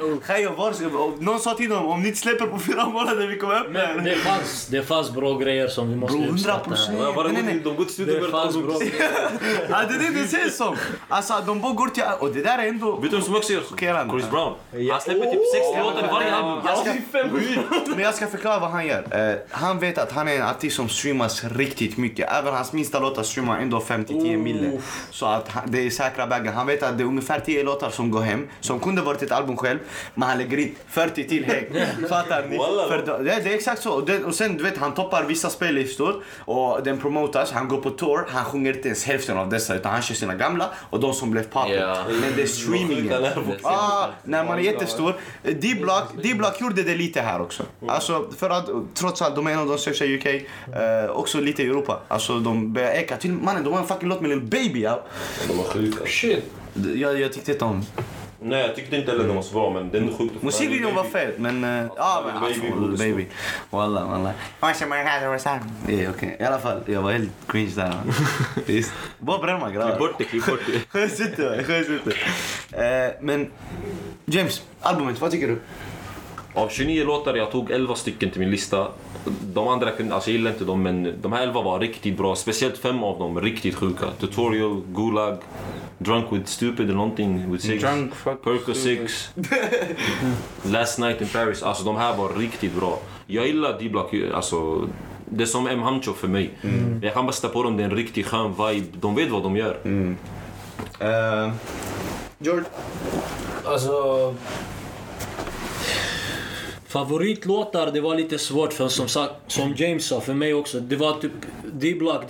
Och Någon sa till dem om ni inte släpper på fyra månader vi kommer öppna Men det fanns, det fanns bra grejer som vi måste Bro, 100 uppskatta. procent. De går till studion och Det gör Ja, (laughs) det är det det känns som. Alltså de bara går till... Och det där är ändå... Vet du vem som också gör? Chockerande. Chris Brown. Han släpper typ 60 låtar i varje album. Jag ska, men jag ska förklara vad han gör. Eh, han vet att han är en artist som streamas riktigt mycket. Även hans minsta låtar streamar ändå 5-10 mille. Så att han, det är säkra baggar. Han vet att det är ungefär 10 låtar som går hem. Som kunde varit ett album själv. Men han lägger in 40 till hägg. (laughs) Fattar ni? Wallah. För då, det, det är exakt så. Och, det, och sen du vet, han toppar vissa spellistor. Och den promotas. Han går på tour. Han sjunger inte ens hälften av dessa. Utan han kör sina gamla och de som blev poppin. Ja. Men det är streamingen. Ah, när man är jättestor. D-Block, D-Block gjorde det lite här också. Alltså för att trots allt, de är en av de största i UK. Eh, också lite i Europa. Alltså de börjar eka. Till mannen, de har en fucking låt med Lil Baby. Ja. De var sjuka. Shit. Jag, jag tyckte inte om. Nej jag tyckte inte heller den var så bra men den är sjukt. Musikvideon var fet men... Uh, ja men alltså, Baby. Wallah. Ja okej. I alla fall, jag var helt cringe där. (laughs) Visst. Bara bränna Klipp grabbar. bort det, klipp bort det. (laughs) Skönt inte, skönt inte. Eh, Men James, albumet, vad tycker du? Av 29 låtar, jag tog 11 stycken till min lista. De andra kunde, alltså jag gillar inte dem men de här 11 var riktigt bra. Speciellt fem av dem riktigt sjuka. Tutorial, Gulag, Drunk with Stupid eller någonting with Six. Drunk, fuck, Perco stupid. 6. Last Night in Paris. Alltså de här var riktigt bra. Jag gillar D-Block, alltså det är som M. Hancho för mig. Jag kan bara sätta på dem, det är en riktigt skön vibe. De vet vad de gör. Eh, George? Alltså... Favoritlåtar, det var lite svårt för som sagt, som James sa, för mig också. Det var typ D-Block,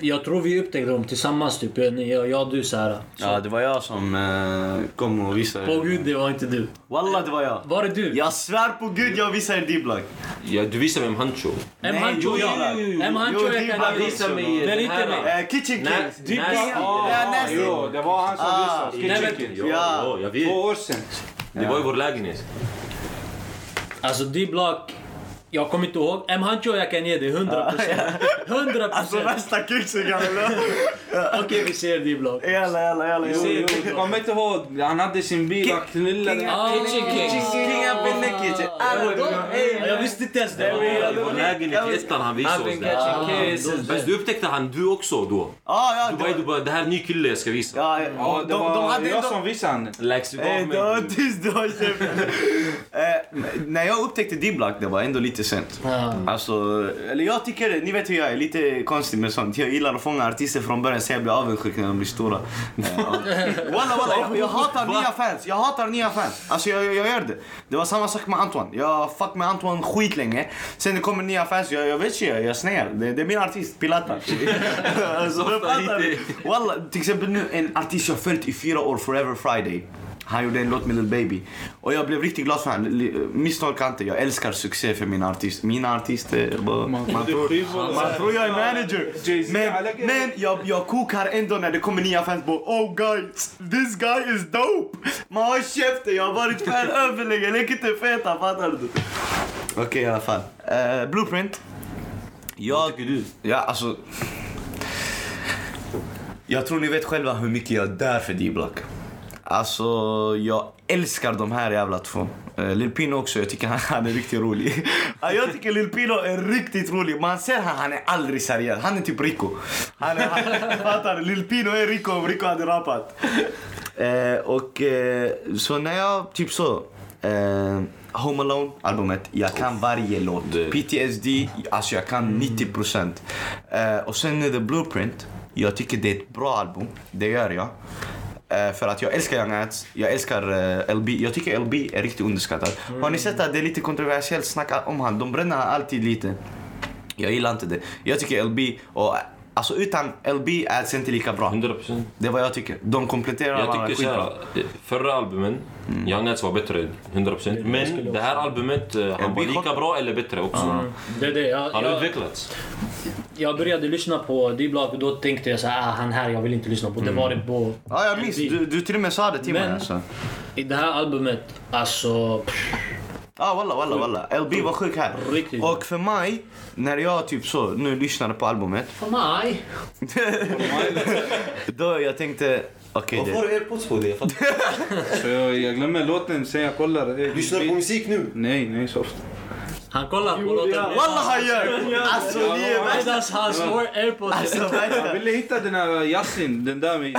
jag tror vi upptäckte dem tillsammans typ, jag, jag och du så här. Så, Ja, det var jag som eh, kom och visade. På gud, det var inte du. Wallah, det var jag. Var det du? Jag svär på gud jag visade en D-block. Ja, du visar M. Hancho. M. Hancho, ja. M. Hancho, jag det kan inte visa mig den inte mig. Eh, kitchen Kings. Nasty. Jo, det var han som Ah. visade oss. Kitchen King. Ja, ja, jag vet. Två år sedan. Det var i vår lägenhet. Alltså D-Block, jag kommer inte ihåg. M. Hancho, jag kan ge det 100%. 100%. Alltså värsta eller? Okej, vi ser D-Block. Jalla, jalla, jalla. Jo, Jag kommer inte ihåg. Han hade sin bil och knullade. Ah, Kitchen. Kinga. Ja, Jag visste inte ens det. I vår lägenhet i ettan han visade oss det. Fast du upptäckte han du också då. Ja, ja. Du det bara, var- du bara, det här är en ny kille jag ska visa. Ja, det De, de var hade jag som visade han. Eh, det var mig? tyst, du har käften. Eh, När jag upptäckte D-block, det var ändå lite sent. Ja. Alltså, eller jag tycker, ni vet hur jag är, lite konstig med sånt. Jag gillar att fånga artister från början så jag blir avundsjuk när de blir stora. Walla (laughs) walla, jag, jag hatar nya fans. Jag hatar nya fans. Alltså jag, jag, jag gör det. Det var samma sak med Antoine. Jag fuck med Antoine skitlänge. Sen det kommer nya fans, jag, jag vet inte, jag, jag snear. Det, det är min artist, Pilata. alltså, (laughs) lite. Walla, till exempel nu en artist jag följt i fyra år, Forever Friday. Han gjorde en låt med Lil Baby. Och jag blev riktigt glad för honom. Misstolka inte, jag älskar succé för mina artister. Mina artister, man, tror, man tror jag är manager. Men, men jag, jag kokar ändå när det kommer nya fans på Oh guys, this guy is dope! Man har käften, jag har varit fan (laughs) överlänge, lägg inte feta, fattar du? Okej i alla fall. Eh, Blueprint. Jag, Vad tycker du? Ja, alltså... Jag tror ni vet själva hur mycket jag dör för D-Block. Alltså, jag älskar de här jävla två. Uh, Lil Pino också, jag tycker han, (laughs) han är riktigt rolig. Ja, jag tycker Lil Pino är riktigt rolig. Man ser han, han är aldrig seriös. Han är typ Rico. Han är, han, (laughs) fattar? Lil Pino är Rico om Rico hade rapat. Eh, och eh, så när jag typ så... Home Alone albumet, jag kan varje låt. PTSD, alltså jag kan 90 procent. Eh, och sen The Blueprint, jag tycker det är ett bra album. Det gör jag. Eh, för att jag älskar Young Ads, jag älskar eh, LB. Jag tycker LB är riktigt underskattad. Mm. Har ni sett att det är lite kontroversiellt snack om han? De bränner alltid lite. Jag gillar inte det. Jag tycker LB, och alltså utan LB är det inte lika bra. 100%. Det är vad jag tycker. De kompletterar Jag varandra tycker skitbra. såhär, förra albumen, Young Nuts var bättre 100% Men det här albumet, eh, han var lika bra eller bättre också. Det är det. Jag, Han har jag, utvecklats. jag började lyssna på D-Block och då tänkte jag så här, ah, han här jag vill inte lyssna på. Det var det på... Ja, jag minns. Du, du till och med sa det till mig Men- alltså. I det här albumet, alltså... Ja, walla, walla, walla. LB var sjuk här. Riktigt. Och för mig, när jag typ så, nu lyssnade på albumet. För mig? (laughs) då jag tänkte, okej Varför det... har du airpods på dig? (laughs) Jag jag, glömmer låten sen jag kollar. Lyssnar du på musik nu? Nej, nej så ofta. Han kollar på låten. Walla han gör! Alltså ni är värsta... Medan han slår airpods. Alltså Jag värsta... ville hitta den här Yasin, den där med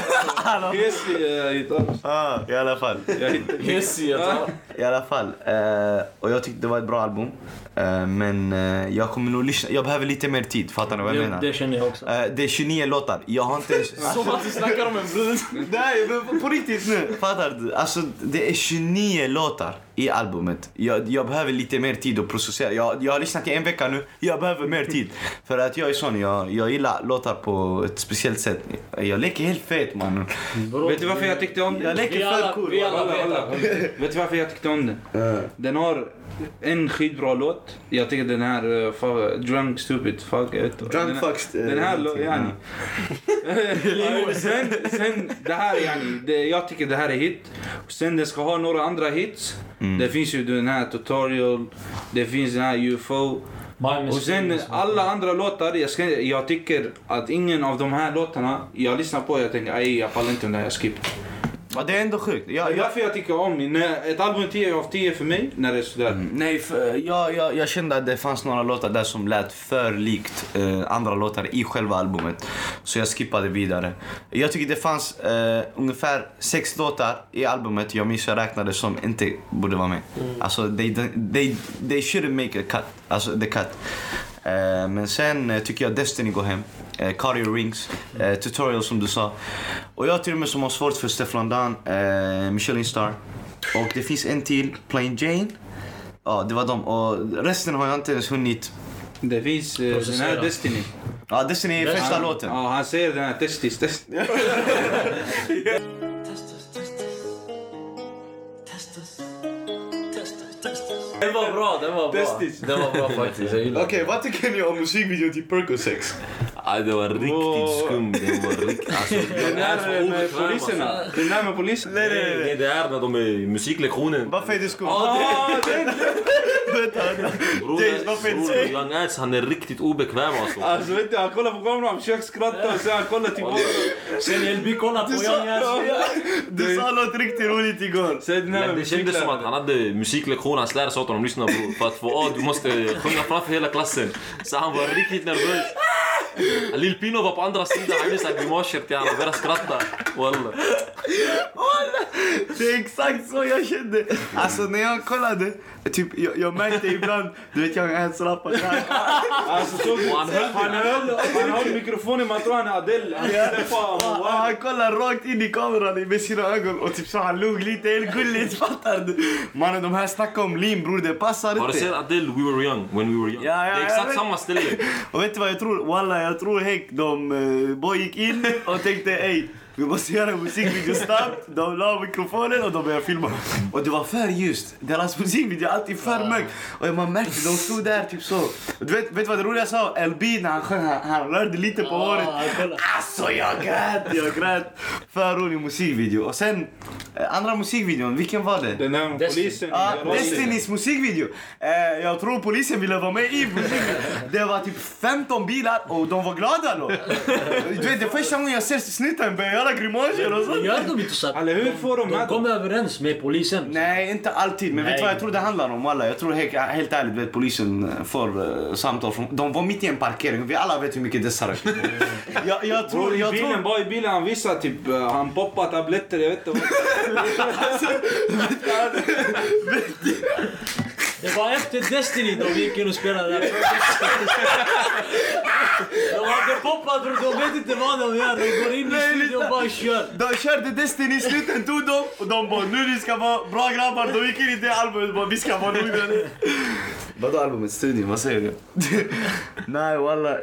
Hesi gitarr. Ah, I alla fall. Jag Hesi, jag tar. I alla fall. Eh, och jag tyckte det var ett bra album. Eh, men eh, jag kommer nog lyssna. Jag behöver lite mer tid. Fattar ni vad jag Det, menar? det känner jag också. Det är 29 låtar. Jag har inte (laughs) ens... Som att du snackar om en brud. Nej, på riktigt nu. Fattar du? Alltså, det är 29 låtar i albumet. Jag, jag behöver lite mer tid att processera. Jag, jag har lyssnat i en vecka nu. Jag behöver mer tid. För att jag är sån. Jag, jag gillar låtar på ett speciellt sätt. Jag leker helt fet mannen. Bro, Vet du varför jag tyckte om Jag den? leker Vi för alla, cool. Vet du varför jag tyckte om den? Den har en skitbra låt. Jag tycker den här uh, Drunk Stupid Fuck. Drunk den, här- Fucked, eh, Den här lå- någonting, yani. (laughs) sen, sen det här yani. Det, jag tycker det här är hit. Sen den ska ha några andra hits. Det finns ju den här Tutorial. Det finns den här UFO. Och sen alla andra låtar, jag, ska, jag tycker att ingen av de här låtarna jag lyssnar på jag tänker aj jag pallar inte den där, jag skippar. Ja, det är ändå sjukt. Det Jag, är jag, därför jag tycker om när ett album 10 av 10 för mig när det är sådär. nej, för, jag, jag, jag kände att det fanns några låtar där som lät för likt eh, andra låtar i själva albumet. Så jag skippade vidare. Jag tycker det fanns eh, ungefär sex låtar i albumet jag minns jag räknade som inte borde vara med. Alltså, they, they, they shouldn't make a cut. Alltså, the cut. Eh, men sen eh, tycker jag Destiny går hem. Eh, Cardio Rings, Tutorial som du sa. Och jag till och med som har svårt för Stefan Dan, Michelin Star. Och det finns en till, Plain Jane. Ja, det var dem. Och resten har jag inte ens hunnit. Det finns eh, den här. Destiny. Ja, Destiny är första Han- låten. Ja, han säger den här testis, testis. (laughs) (laughs) Das war was Das war is dit. Dat was wel fantastisch. Oké, wat ik die Perko-Sex. Ah, det var riktigt oh. skum. Det var riktigt... Alltså, (laughs) den här alltså, med poliserna. Alltså. Den här med polisen. Nej, nej, nej. Det är när de är musiklektionen. Varför är det skumt? Ah, den, den. Broder, broder Young han är riktigt obekväm alltså. Alltså vet du, han kollar på kameran, han försöker skratta och sen han kollar tillbaka. Sen LB kollar på Young Ass. Du sa något riktigt roligt igår. Men det kändes som att han hade musiklektion, hans lärare sa till honom lyssna bror. För att få du måste sjunga framför hela klassen. Så han var riktigt nervös. (laughs) Lil Pino var på andra sidan, han grimaser till honom och började skratta. Wallah. Det är exakt så jag kände. Alltså när jag kollade, typ, jag, jag märkte ibland, du vet jag ens rappar såhär. Alltså såg du? Han höll Han höll, han höll mikrofonen, man tror han är Adele. Han Och han kollar rakt in i kameran med sina ögon och typ så han log lite helt gulligt, (laughs) fattar du? Mannen de här snackar om lim bror, det passar Har du sett inte. Adele, We Were Young, When We Were Young? Ja, ja, det är jag exakt samma ställe. Och vet du vad jag tror? Walla, jag tror Häck, de eh, bara gick in och tänkte ej, vi måste göra musikvideo snabbt. De la mikrofonen och de började filma. Och det var för ljust. Deras musikvideo är alltid för mörk. Och man märkte, de stod där typ så. Du vet, vet vad det roliga sa? LB när han sjöng, han, han rörde lite på håret. han kollar. Alltså jag grät, jag grät. För rolig musikvideo. Och sen, eh, andra musikvideon, vilken var det? Den med Destiny. polisen. Ja, Ja, Destinys musikvideo. Eh, jag tror polisen ville vara med i musikvideon. Det var typ 15 bilar och de var glada då. Du vet, det är första gången jag ser snuten börja göra grimaser och sånt. Gör de inte så Eller hur får de de med kommer överens med polisen? Nej, inte alltid. Men vet Nej. du vad jag tror det handlar om? Alla. Jag tror helt, helt ärligt vet, polisen eh, får uh, samtal från... De var mitt i en parkering. Vi alla vet hur mycket dessa rök. (laughs) jag, jag tror... Jag bilen, tror bara i bilen han visar typ, eh, han poppar tabletter, jag vet inte vad. (laughs) (laughs) Det var efter Destiny de gick in och spelade där. De hade poppat bror, de vet inte vad de gör. De går in i studion och bara kör. de körde Destiny i slutet, tog dem och de bara nu ni ska vara bra grabbar. De gick in i det albumet och bara vi ska vara noggranna. Vadå albumet? Studion? Vad säger du? (laughs) Nej walla.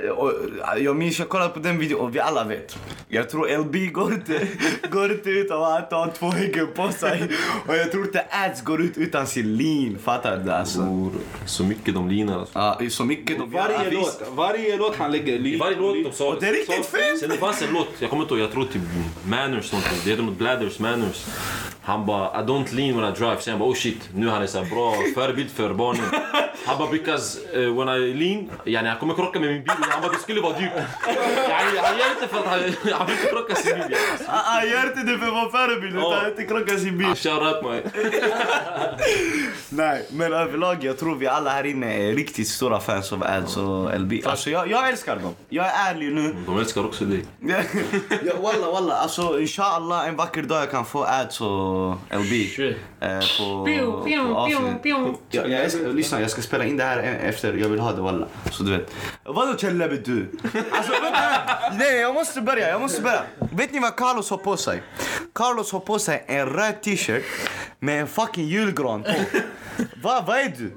Jag minns jag kollade på den videon och vi alla vet. Jag tror LB går inte, (laughs) går inte ut av att ha två äggen på sig. Och jag tror inte Ads går ut utan sin lean. Fattar du? Alltså. Bror, så mycket de linar alltså. Ja, så mycket de Varje låt, varje låt han lägger I ly- varje låt de sa... Och det är riktigt fint! Sen det fanns en låt, jag kommer inte ihåg, jag tror typ Manners någonting. Det heter mot Bladders Manners. Han bara I don't lean when I drive. Sen jag bara oh shit, nu han är så här bra förebild för barnen. (laughs) Han bara because uh, when I lean, yani han kommer krocka med min bil. Han bara det skulle vara dyrt. Yani, han gör inte för att han, han vill inte krocka sin bil. Ah, ah, Gör inte det för att vara förebild Ja. utan inte krocka sin bil. Ah, shout out mig. (laughs) Nej, men överlag jag tror vi alla här inne är riktigt stora fans av Ads och LB. Alltså jag, jag älskar dem. Jag är ärlig nu. De älskar också dig. (laughs) ja, walla walla, alltså inshallah en vacker dag jag kan få Ads och LB. Eh, på, på avsnitt. Ja, jag ska, lyssna, jag ska spela in det här e- efter. Jag vill ha det walla. Så du vet. Vadå Kjellebe du? Alltså vänta. Nej, jag måste börja. Jag måste börja. Vet ni vad Carlos har på sig? Carlos har på sig en röd t-shirt med en fucking julgran på. Va, vad är du?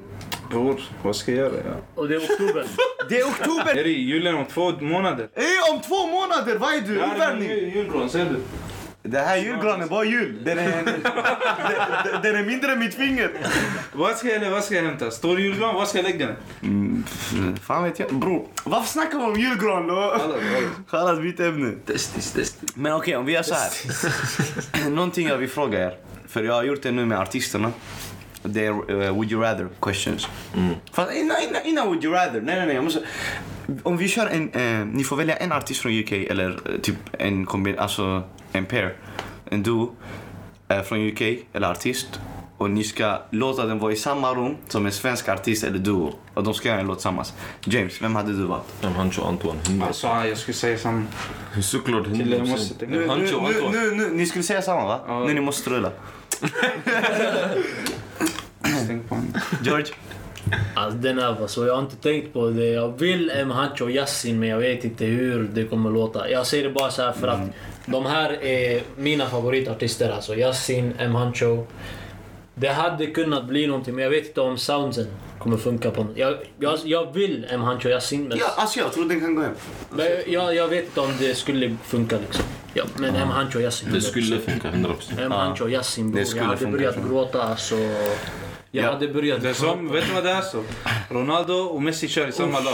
Bror, vad ska jag göra? Ja. Och det är oktober. Det är oktober. Är det julen om två månader? Ey, om två månader, vad är du? Det här är Uppvärmning. julgran, ser du? Det här julgranen bara jul. Den är, den, den- är mindre än mitt finger. Vad ska jag, vad ska jag hämta? Stor julgran, var ska jag lägga den? Fan vet jag. Bror, varför snackar man om julgran då? Chalas, byt ämne. Testis, testis. Men okej, om vi gör så här. (laughs) Någonting jag vill fråga er. För jag har gjort det nu med artisterna. Det är eh, would you rather questions. Fast innan, innan, innan would you rather. Nej, nej, nej. Jag måste, om vi kör en... Eh, ni får välja en artist från UK eller eh, typ en kombin... Alltså en pair. En duo. eh, från UK, eller artist. Och ni ska låta den vara i samma rum som en svensk artist eller duo. Och de ska göra en låt tillsammans. James, vem hade du valt? Ja, Hancho Antoine. Alltså jag skulle säga samma. Såklart Till jag måste tänka. Nu, nu, nu, nu, nu, ni skulle säga samma va? Ja. Nu ni måste rulla. George? Alltså den här var så jag har inte tänkt på det. Jag vill M Hancho och Yasin men jag vet inte hur det kommer låta. Jag säger det bara så här för att de här är mina favoritartister alltså. Yasin, M Hancho. Det hade kunnat bli någonting men jag vet inte om soundsen kommer funka på. Jag, jag, jag vill M Hancho och Yasin men, Ja, alltså jag tror den kan gå hem. men jag, jag vet inte om det skulle funka liksom. Ja, men M Hancho och Yasin. Det skulle funka 100%. M Hancho och Yasin bror. Jag skulle hade funka, börjat gråta alltså. Jag Ja. hade börjat Det är som, vet du vad det är så? Ronaldo och Messi kör i samma lag.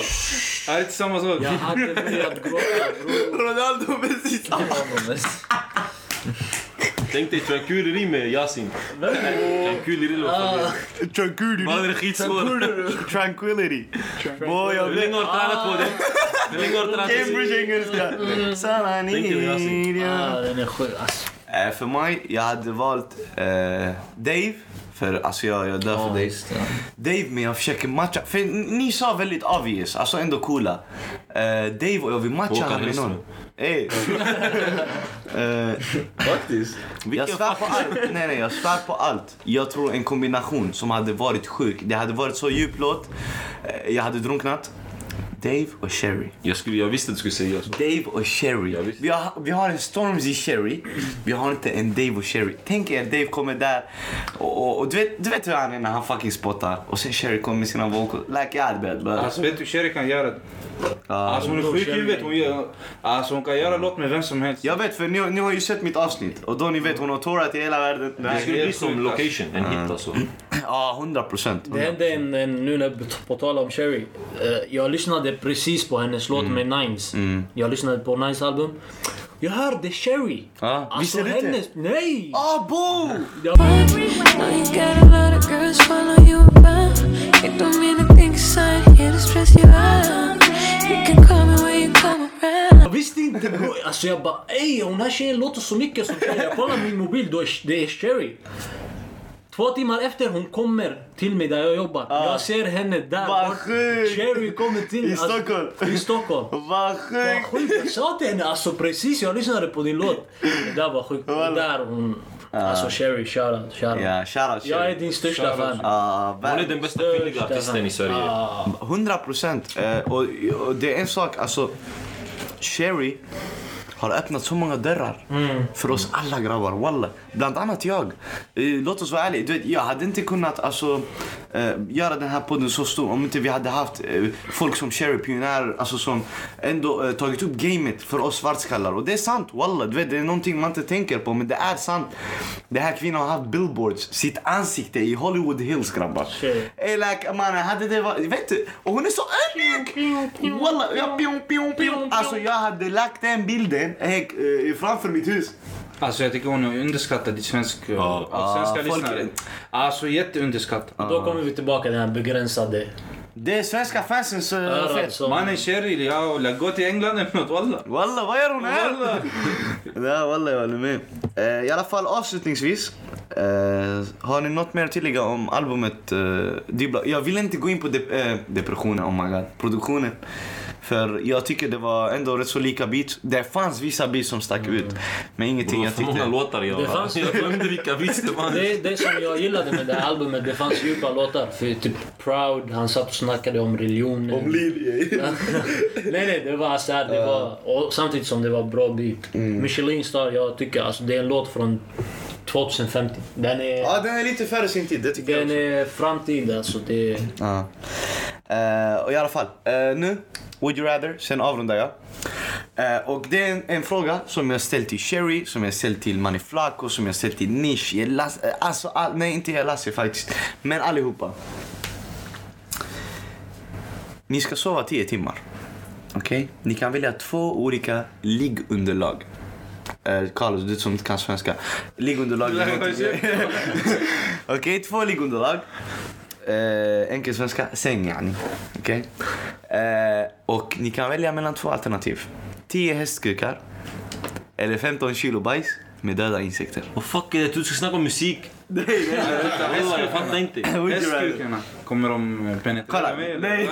Är det inte samma sak? Jag hade börjat gråta bror. Ronaldo Messi. Tänk dig tranquility med Yasin. Tranquility låter Tranquility. Mannen är skitsvår. Tranquility. Boy, jag Hur länge har du tränat på det? Hur länge har du tränat på det? Cambridge engelska. Tänk dig Yasin. Ah, den är sjuk alltså. Eh, För mig, jag hade valt eh, Dave. För alltså jag, jag dör för Ja, Dave. men jag försöker matcha. För ni sa väldigt obvious, alltså ändå coola. Eh, Dave och jag vill matcha Håkan med någon. Ey. (laughs) Eh, Faktiskt. jag svär på allt. Nej, nej, jag svär på allt. Jag tror en kombination som hade varit sjuk. Det hade varit så djup låt. Eh, jag hade drunknat. Dave och Sherry. Jag, skulle, jag visste att du skulle säga så. Dave och Sherry. Vi har, vi har en Stormzy Sherry. Vi har inte en Dave och Sherry. Tänk er Dave kommer där och, och, och du, vet, du vet hur han är när han fucking spottar. Och sen Sherry kommer med sina vocals. Like jag bara. Alltså vet du, Sherry kan göra det. Alltså hon är sjuk i huvudet. Hon, gör- alltså, hon kan göra låt med vem som helst. Jag vet för ni, ni har ju sett mitt avsnitt och då ni vet hon har tourat i hela världen. Det skulle bli som location, en hit alltså. (clears throat) Ja, hundra procent. Det hände en, en nu när på tal om Sherry. Eh, jag lyssnade precis på hennes låt med Nines. Jag lyssnade på Nines album. Jag hörde Sherry. Visst Alltså det inte? hennes... Nej! Ah, bo! Jag, visste inte bro. Alltså jag bara ey hon här tjejen låter så mycket som Sherry. Jag kollar min mobil, då är, det är Sherry. Två timmar efter hon kommer till mig där jag jobbar. Jag ser henne där. Vad sjukt! Sherry kommer till I alltså, Stockholm. I Stockholm. Vad (laughs) Vad sjukt! sjukt. Jag sa till henne alltså precis, jag lyssnade på din låt. Det där var sjukt. Där hon... Alltså Sherry, shoutout, shoutout. Ja, shoutout Jag är Sherry. din största fan. Ah, Hon är den bästa kvinnliga artisten i Sverige. Ah, 100 procent. Eh, och, och det är en sak, alltså. Sherry har öppnat så många dörrar för oss alla grabbar. Walla. Bland annat jag. Eh, låt oss vara ärliga. Du vet, jag hade inte kunnat alltså, eh, göra den här podden så stor om inte vi hade haft eh, folk som Sherry, pionjärer, alltså, som ändå tagit upp gamet för oss svartskallar. Och det är sant, walla. Du vet, det är någonting man inte tänker på, men det är sant. Den här kvinnan har haft billboards, sitt ansikte i Hollywood Hills grabbar. Ey like mannen, hade det varit... Vet du? Och hon är så ödmjuk! Walla, jag pion, pion, pion. Alltså jag hade lagt den bilden eh, framför mitt hus. Alltså jag tycker hon är underskattad i svensk, Ja. av svenska Ja, folk- lyssnare. Alltså jätteunderskattad. Då kommer vi tillbaka till den här begränsade Det är svenska fansens uh, fel. som... Mannen Sherry, ja, eller gå till England eller något walla. Walla, vad gör hon här? Walla. (laughs) Ja, walla, jag håller med. Eh, I alla fall avslutningsvis. eh, har ni något mer att tillägga om albumet? Uh, Dibla? Jag vill inte gå in på de- eh, depressionen, oh my god, produktionen. För jag tycker det var ändå rätt så lika beats. Det fanns vissa beats som stack ut. Men ingenting jag för många tyckte... låtar jag... Det fanns- Jag glömde vilka visste man. Det, det som jag gillade med det här albumet, det fanns djupa låtar. För typ Proud, han satt och snackade om religionen. Om Lilje. (laughs) nej nej, det var så här, det var, och samtidigt som det var bra beat. Michelin Star, jag tycker alltså det är en låt från 2050. Den är, Ja, den är lite före sin tid, det tycker jag den är framtid alltså. Det, Ja. Eh, och i alla fall, eh, nu, would you rather, sen avrundar jag. Eh, och det är en, en fråga som jag ställt till Sherry, som jag ställt till Manny Flaco, som jag ställt till Nish, alltså, all, nej inte Lassie faktiskt, men allihopa. Ni ska sova 10 timmar. Okej? Ni kan välja två olika liggunderlag. Eh, Carlos, du som inte kan svenska. Någonting- (laughs) Okej, två liggunderlag. Eh, enkel svenska, säng yani. Okej? Eh, och ni kan välja mellan två alternativ. 10 hästkukar. Eller 15 kilo bajs. med döda insekter. Vad fuck är det? Du ska snacka om musik. Nej, nej, Walla, jag fattar inte. Hästkukarna, kommer de penetrera Kolla, mig? eller? nej.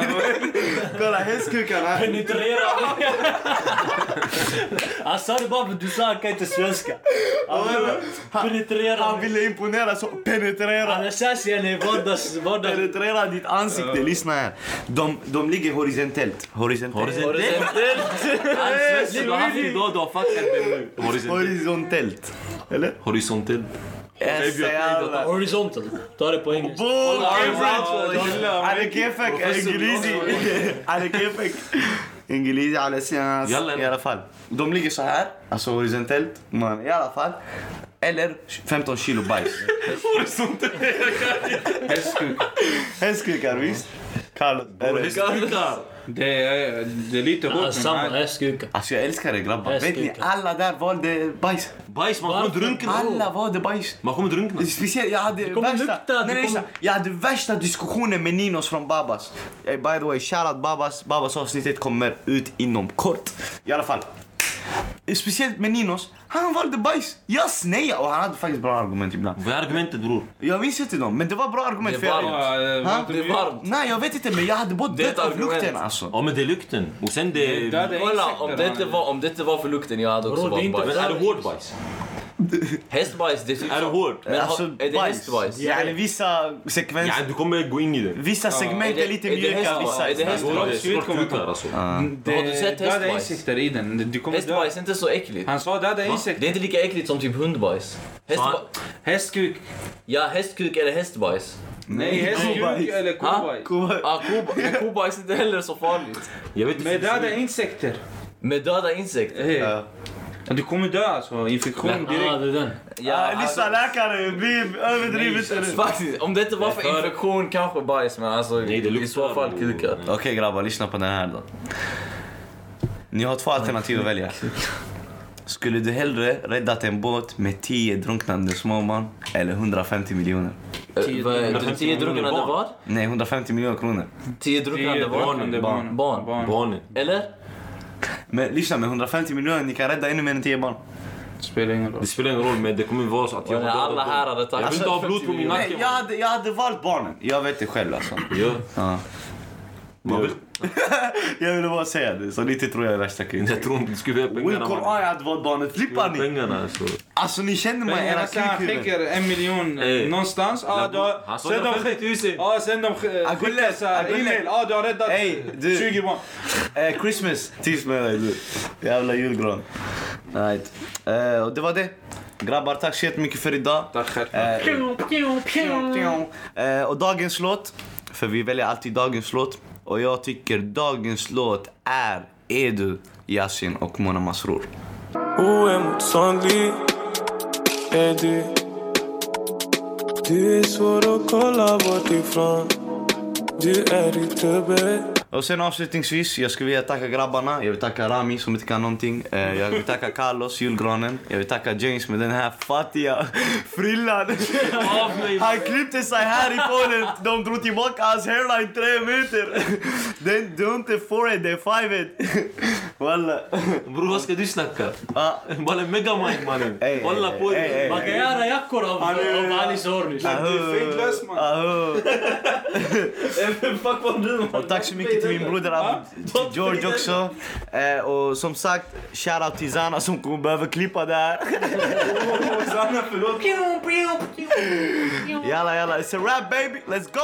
Kolla hästkukarna. Penetrera (laughs) Han sa det bara för att du sa han kan inte svenska. Penetrera Han ville imponera så penetrera. Han är sassy, han är vardags... vardags. Penetrera ditt ansikte. Lyssna här. De, de ligger horisontellt. Horisontellt. Horisontellt. Du har haft du har det nu. Horisontellt. Horisontellt. Eller? Horisontellt. يس يلا هوريزونتال طارق وينج بول على كيفك انجليزي على كيفك انجليزي على سيانس يلا يلا فال دوم ليجي صحيح اسو هوريزونتال مان يلا فال eller 15 kilo bajs. Horisontell! Hästkuk. Hästkukar, visst. Hästkukar. Det är, det är lite hårt Samma hästkuka. Alltså jag älskar er grabbar. Vet ni, alla där valde bajs. Bajs, man kommer drunkna. Alla valde bajs. Man kommer drunkna. Speciellt, jag hade värsta, lukta, det nej, nej, jag hade värsta diskussionen med Ninos från Babas. Eh, By the way, shoutout Babas. Babas avsnittet kommer ut inom kort. I alla fall. Speciellt med Ninos. Han valde bajs. Jag snejade och han hade faktiskt bra argument ibland. Vad är argumentet bror? Jag minns inte dem, men det var bra argument. Det är varmt. Ha? Det är varmt. Nej, jag vet inte, men jag hade både Det dött av lukten alltså. Ja men det är lukten. Och sen det... Det är Kolla, insekter, om det, inte var, om det inte var för lukten, jag hade också Bro, det valt inte- bajs. Men är det hård bajs? Hästbajs, det är typ Är det hård? Men alltså, har- är det hästbajs? Yani vissa sekvenser, Ja, du kommer gå in i det. vissa segment Är är det- lite det hästbajs? vissa Är det hästbajs? Då är det kommer skortkukar alltså. Det Har du sett döda hästbajs? insekter i den. Du kommer. Hästbajs är inte så äckligt. Han sa döda Det insekter. är inte lika äckligt som typ hundbajs. Hästkuk. ja, hästkuk eller hästbajs. Nej, hästkuk eller kobajs. Ah, koba- men kobajs är inte heller så farligt. Jag vet inte. Med döda insekter. Med döda insekter. Du kommer dö alltså. Infektion Ah, direkt. det är den. Ja, Lyssna läkare, bli överdrivet. alltså, faktiskt, om det inte var för Nej, infektion kanske bajs, men alltså Nej, det i så fall kukar. Okej grabbar, lyssna på den här då. Ni har två alternativ att välja. Skulle du hellre räddat en båt med 10 drunknande småbarn eller 150 miljoner? Eh, vad är det? 10 drunknande barn. vad? Nej, 150 miljoner kronor. 10 drunknande Barn. barn. Barnen. Eller? Men lyssna, med 150 miljoner ni kan rädda ännu mer än 10 barn. Spelar ingen roll. Det spelar ingen roll men det kommer vara så att jag alla här hade Jag vill inte ha blod på min nacke. jag, hade, jag hade valt barnen. Jag vet det själv alltså. Ja. Ja. Man vill... (laughs) jag ville bara säga det, så lite tror jag är värsta kul. Jag tror inte du skulle vilja Will pengarna. Quran, jag hade valt barnen. Flippar ni? Pengarna alltså. Alltså ni känner mig, era alltså, han skänker en miljon Hey. eh, någonstans. Ah, du har, Han sa sen de, 150 000. ah, sen de sk- Agulle, skickar så här Agulle. e-mail. Ah, du har räddat Hey, du. 20 barn. Eh, Christmas, tips med dig du. Jävla julgran. Right. Eh, och det var det. Grabbar, tack så jättemycket för idag. Tack själv. Eh, och dagens låt, för vi väljer alltid dagens låt. Och jag tycker dagens låt är Edu, Yasin och Mona Masrour. Oemotståndlig är du Du är svår att kolla bort ifrån. Du är i trubbel och sen avslutningsvis, jag skulle vilja tacka grabbarna. Jag vill tacka Rami som inte kan någonting. Eh, jag vill tacka Carlos, julgranen. Jag vill tacka James med den här fattiga (laughs) frillan. Han klippte sig här i podden. De drog tillbaka hans hairline tre meter. Den, du är inte forehead, det är fivehead. Walla. Bror vad ska du snacka? Ah, Bara megamind mannen. Ey, på det. Man kan göra jackor av, av Alice Ornish. Fejklös man. aho. (laughs) Fuck vad du Och tack så mycket till min broder Ab- till George också. Eh, och som sagt, shoutout till Zana som kommer behöva klippa det här. (laughs) Jalla jalla, it's a rap baby, let's go!